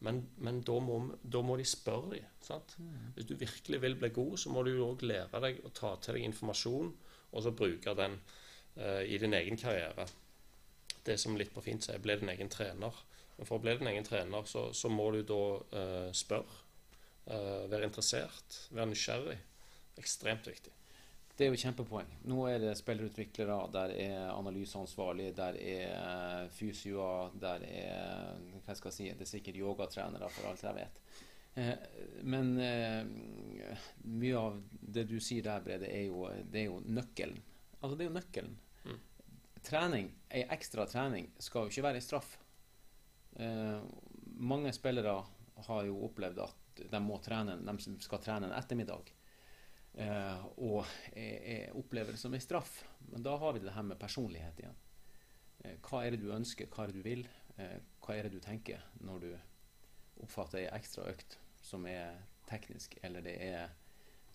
Speaker 2: Men, men da, må, da må de spørre dem. Sant? Hvis du virkelig vil bli god, så må du òg lære deg å ta til deg informasjon, og så bruke den eh, i din egen karriere. Det som litt på fint sier, bli din egen trener. Men for å bli din egen trener, så, så må du da eh, spørre. eh, være interessert, være nysgjerrig. Ekstremt viktig.
Speaker 3: Det er jo kjempepoeng. Nå er det spillerutviklere, der er analyseansvarlig, der er fysioer, der er hva skal jeg si, Det er sikkert yogatrenere, for alt jeg vet. Eh, Men eh, mye av det du sier der, Brede, er jo, det er jo nøkkelen. Altså, det er jo nøkkelen.
Speaker 2: Mm.
Speaker 3: trening, ei ekstra trening, skal jo ikke være ei straff. Eh, mange spillere har jo opplevd at de må trene, de skal trene en ettermiddag. Eh, og jeg, opplever det som en straff. Men da har vi det her med personlighet igjen. Eh, hva er det du ønsker, hva er det du vil? Eh, hva er det du tenker når du oppfatter ei ekstra økt som er teknisk, eller det er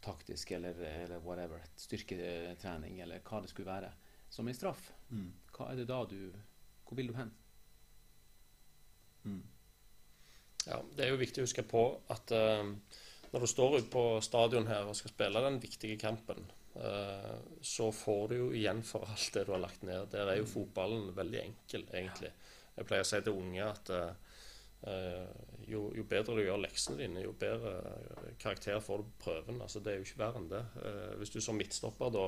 Speaker 3: taktisk, eller, eller whatever, styrketrening, eller hva det skulle være, som en straff?
Speaker 1: Mm.
Speaker 3: Hva er det da du Hvor vil du hen?
Speaker 1: Mm.
Speaker 2: Ja, Det er jo viktig å huske på at uh, når du står ute på stadion her og skal spille den viktige kampen, uh, så får du jo igjen for alt det du har lagt ned. Der er jo fotballen veldig enkel, egentlig. Jeg pleier å si til unge at uh, jo, jo, bedre du gjør leksene dine, jo bedre karakter får du på prøven. Altså, det er jo ikke verre enn det. hvis du som midtstopper da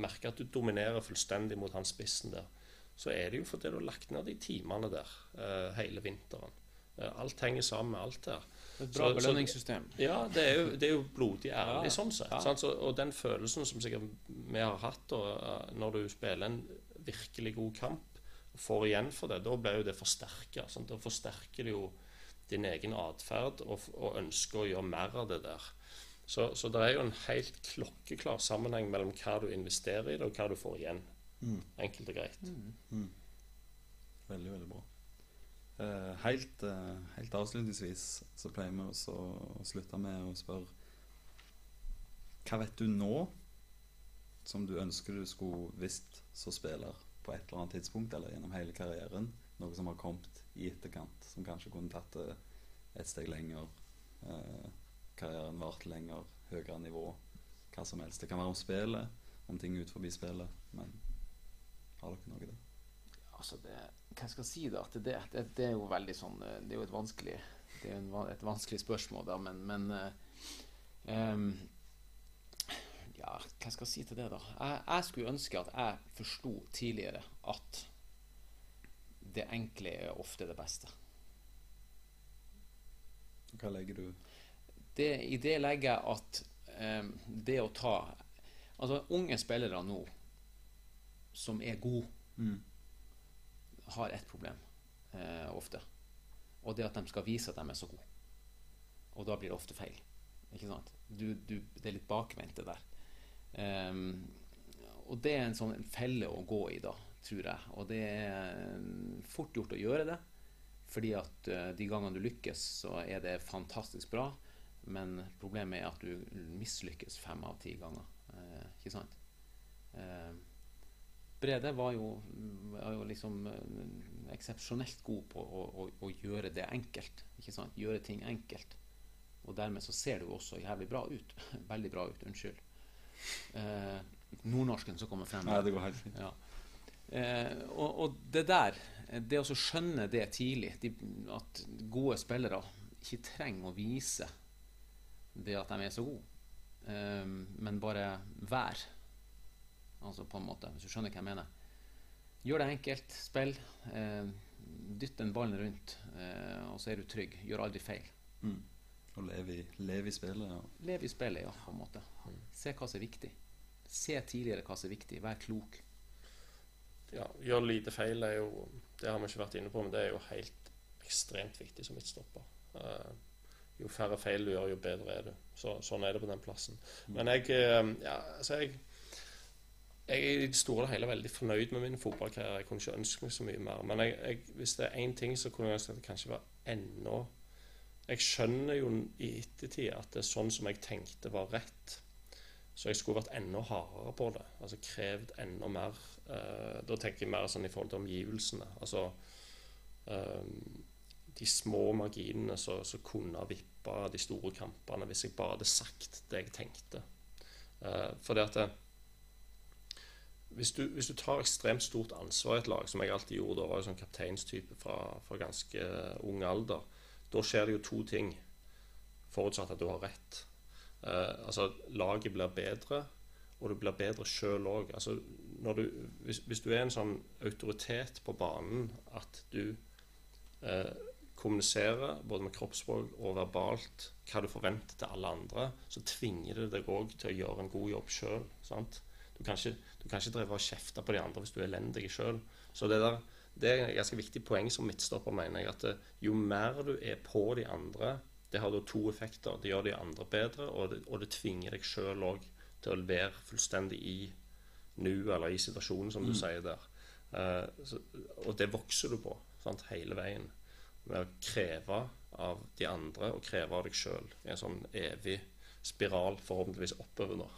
Speaker 2: merker at du dominerer fullstendig mot han spissen der, så er det jo fordi du har lagt ned de timene der hele vinteren. Alt henger sammen med alt her.
Speaker 3: Et bra så, belønningssystem.
Speaker 2: Så, ja, det er, jo, det er jo, blodig ærlig ja, sånn sett. Ja. Så, og den følelsen som sikkert vi har hatt da, eh, når du spiller en virkelig god kamp, og får igjen for det, da blir jo det forsterka. Da forsterker det jo din egen atferd og, og ønsker å gjøre mer av det der. Så, så, det er jo en helt klokkeklar sammenheng mellom hva du investerer i det, og hva du får igjen. Mm. Enkelt og greit. Mm.
Speaker 1: Mm. Veldig, veldig bra. Uh, helt, uh, helt, avslutningsvis så pleier vi også å slutte med å spørre Hva vet du nå som du ønsker du skulle visst som spiller på et eller annet tidspunkt eller gjennom hele karrieren? Noe som har kommet i etterkant, som kanskje kunne tatt det et steg lenger. Karrieren varte lenger, høyere nivå, hva som helst. Det kan være om spillet, om ting ut forbi spillet, men har dere noe der?
Speaker 3: Altså det, hva skal jeg si da? Det, det, det, er jo veldig sånn eh, Det er jo et vanskelig, det er et vanskelig spørsmål, da, men, men um, Ja, hva skal jeg si til det, da? Jeg, jeg skulle ønske at jeg forsto tidligere at det enkle er ofte det beste.
Speaker 1: Hva legger du
Speaker 3: det, I det legger jeg at um, det å ta Altså, unge spillere nå som er gode mm har ett problem eh, ofte. Og det at de skal vise at de er så gode. Og da blir det ofte feil. Ikke sant? Du, du, det er litt bakvendt, det der. Um, og det er en sånn felle å gå i, da, tror jeg. Og det er fort gjort å gjøre det. Fordi at uh, de gangene du lykkes, så er det fantastisk bra. Men problemet er at du mislykkes fem av ti ganger. Uh, ikke sant? Uh, Brede var jo, var jo liksom eh, eksepsjonelt god på å, å, å, gjøre det enkelt. Ikke sant? Gjøre ting enkelt. Og dermed så ser det jo også jævlig bra ut. (laughs) Veldig bra ut. Unnskyld. Eh, nordnorsken som kommer frem.
Speaker 1: Nei, det går helt fint.
Speaker 3: Ja. Eh, og, og, det der, det å skjønne det tidlig, de, at gode spillere ikke trenger å vise det at de er så gode, eh, men bare være Altså på en måte, hvis du skjønner hva jeg mener. Gjør det enkelt. Spill. Eh, dytt den ballen rundt, eh, og så er du trygg. Gjør aldri feil.
Speaker 1: Mm. Og leve i, lev i spillet. Ja.
Speaker 3: Lev i spillet, ja. på en måte. Se hva som er viktig. Se tidligere hva som er viktig. Vær klok.
Speaker 2: Ja, gjør lite feil er jo Det har vi ikke vært inne på, men det er jo helt ekstremt viktig som midtstopper. Uh, jo færre feil du gjør, jo bedre er du. Så, sånn er det på den plassen. Mm. Men jeg, uh, ja, altså jeg jeg er i det store og hele veldig fornøyd med min fotballkarriere. Jeg kunne ikke ønske meg så mye mer. Men jeg, jeg, hvis det er én ting, så kunne jeg ønske at det kanskje var enda Jeg skjønner jo i ettertid at det er sånn som jeg tenkte var rett. Så jeg skulle vært enda hardere på det. Altså krevd enda mer. Uh, da tenker jeg mer sånn i forhold til omgivelsene. Altså uh, de små marginene som kunne ha vippa de store kampene hvis jeg bare hadde sagt det jeg tenkte. Uh, fordi at det, hvis du, hvis du, tar ekstremt stort ansvar i et lag, som jeg alltid gjorde, da var jeg sånn kapteinstype fra, fra, ganske ung alder, da skjer det jo to ting, forutsatt at du har rett. Eh, altså, laget blir bedre, og du blir bedre sjøl òg. Altså, hvis, hvis, du er en sånn autoritet på banen at du eh, kommuniserer både med kroppsspråk og verbalt hva du forventer til alle andre, så tvinger det deg òg til å gjøre en god jobb sjøl. Du, Du kan ikke drive og kjefte på de andre hvis du er elendig sjøl. Så det, der, det er et ganske viktig poeng som midtstopper, mener jeg. At det, jo mer du er på de andre, det har da to effekter. Det gjør de andre bedre, og det, og det tvinger deg sjøl òg til å være fullstendig i nu eller i situasjonen, som du sier der. Uh, så, og det vokser du på sant, hele veien. Med å kreve av de andre og kreve av deg sjøl en sånn evig spiral, forhåpentligvis oppover nå.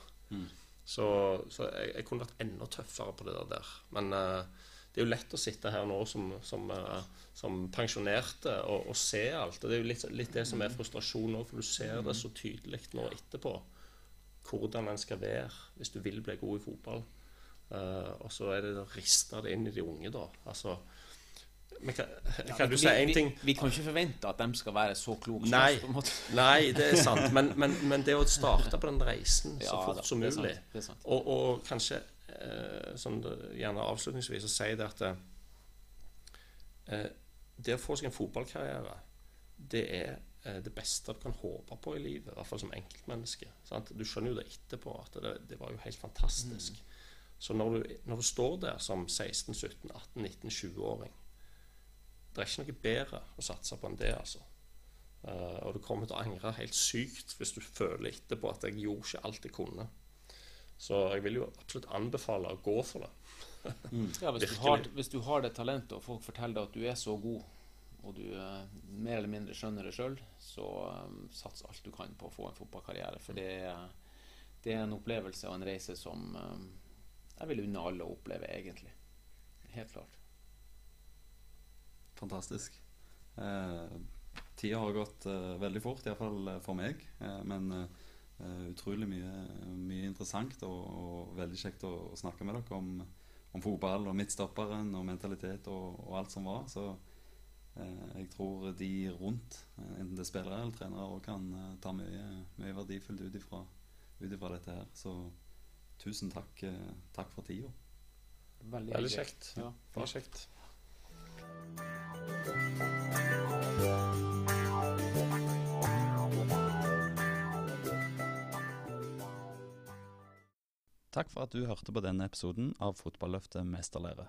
Speaker 2: Så, så jeg, jeg kunne vært enda tøffere på det der. Men uh, det er jo lett å sitte her nå som, som, uh, som pensjonerte og, og se alt. Og det er jo litt, litt det som er frustrasjon nå, for du ser det så tydelig nå etterpå hvordan en skal være hvis du vil bli god i fotball. Uh, og så er det å riste det inn i de unge, da. Altså men kan, kan du si én ting
Speaker 3: Vi, vi kan ikke forvente at de skal være så kloke
Speaker 2: Nei. (laughs) Nei, det er sant. Men, men, men det å starte på den reisen (laughs) så
Speaker 3: Ja,
Speaker 2: fort som mulig og, og kanskje eh, sånn gjerne avslutningsvis å si det at eh, det å få seg en fotballkarriere, det er eh, det beste du kan håpe på i livet, i hvert fall som enkeltmenneske. Sant? Du skjønner jo det etterpå, at det, det var jo helt fantastisk. Så når du, når du står der som 16-, 17-, 18-, 19-, 20-åring Det er ikke noe bedre å satse på enn det, altså. Uh, og du kommer til å angre helt sykt hvis du føler etterpå at jeg gjorde ikke alt jeg kunne. Så jeg vil jo absolutt anbefale å gå for det.
Speaker 3: Ja, hvis, du har, hvis du har det talentet, og folk forteller deg at du er så god, og du uh, mer eller mindre skjønner det sjøl, så um, sats alt du kan på å få en fotballkarriere. For det er, det er en opplevelse og en reise som um, jeg vil unne alle å oppleve, egentlig. Helt klart.
Speaker 1: Fantastisk. Eh, tida har gått eh, veldig fort, iallfall for meg. Eh, men eh, utrolig mye, mye interessant og, og veldig kjekt å, å snakke med dere om, om fotball og midtstopperen og mentalitet og, og alt som var. Så eh, jeg tror de rundt, eh, enten det er spillere eller trenere, også kan eh, ta mye, mye verdifullt ut ifra, ut ifra dette her. Så tusen takk, eh, takk for tida.
Speaker 3: Veldig,
Speaker 2: Veldig kjekt.
Speaker 3: Ja.
Speaker 2: Veldig kjekt.
Speaker 1: Takk for at du hørte på denne episoden av Fotballøftet mesterlære.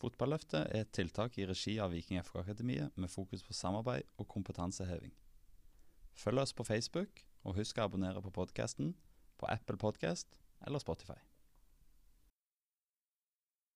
Speaker 1: Fotballøftet er et tiltak i regi av Viking FK Akademiet med fokus på samarbeid og kompetanseheving. Følg oss på Facebook, og husk å abonnere på podkasten på Apple Podcast eller Spotify.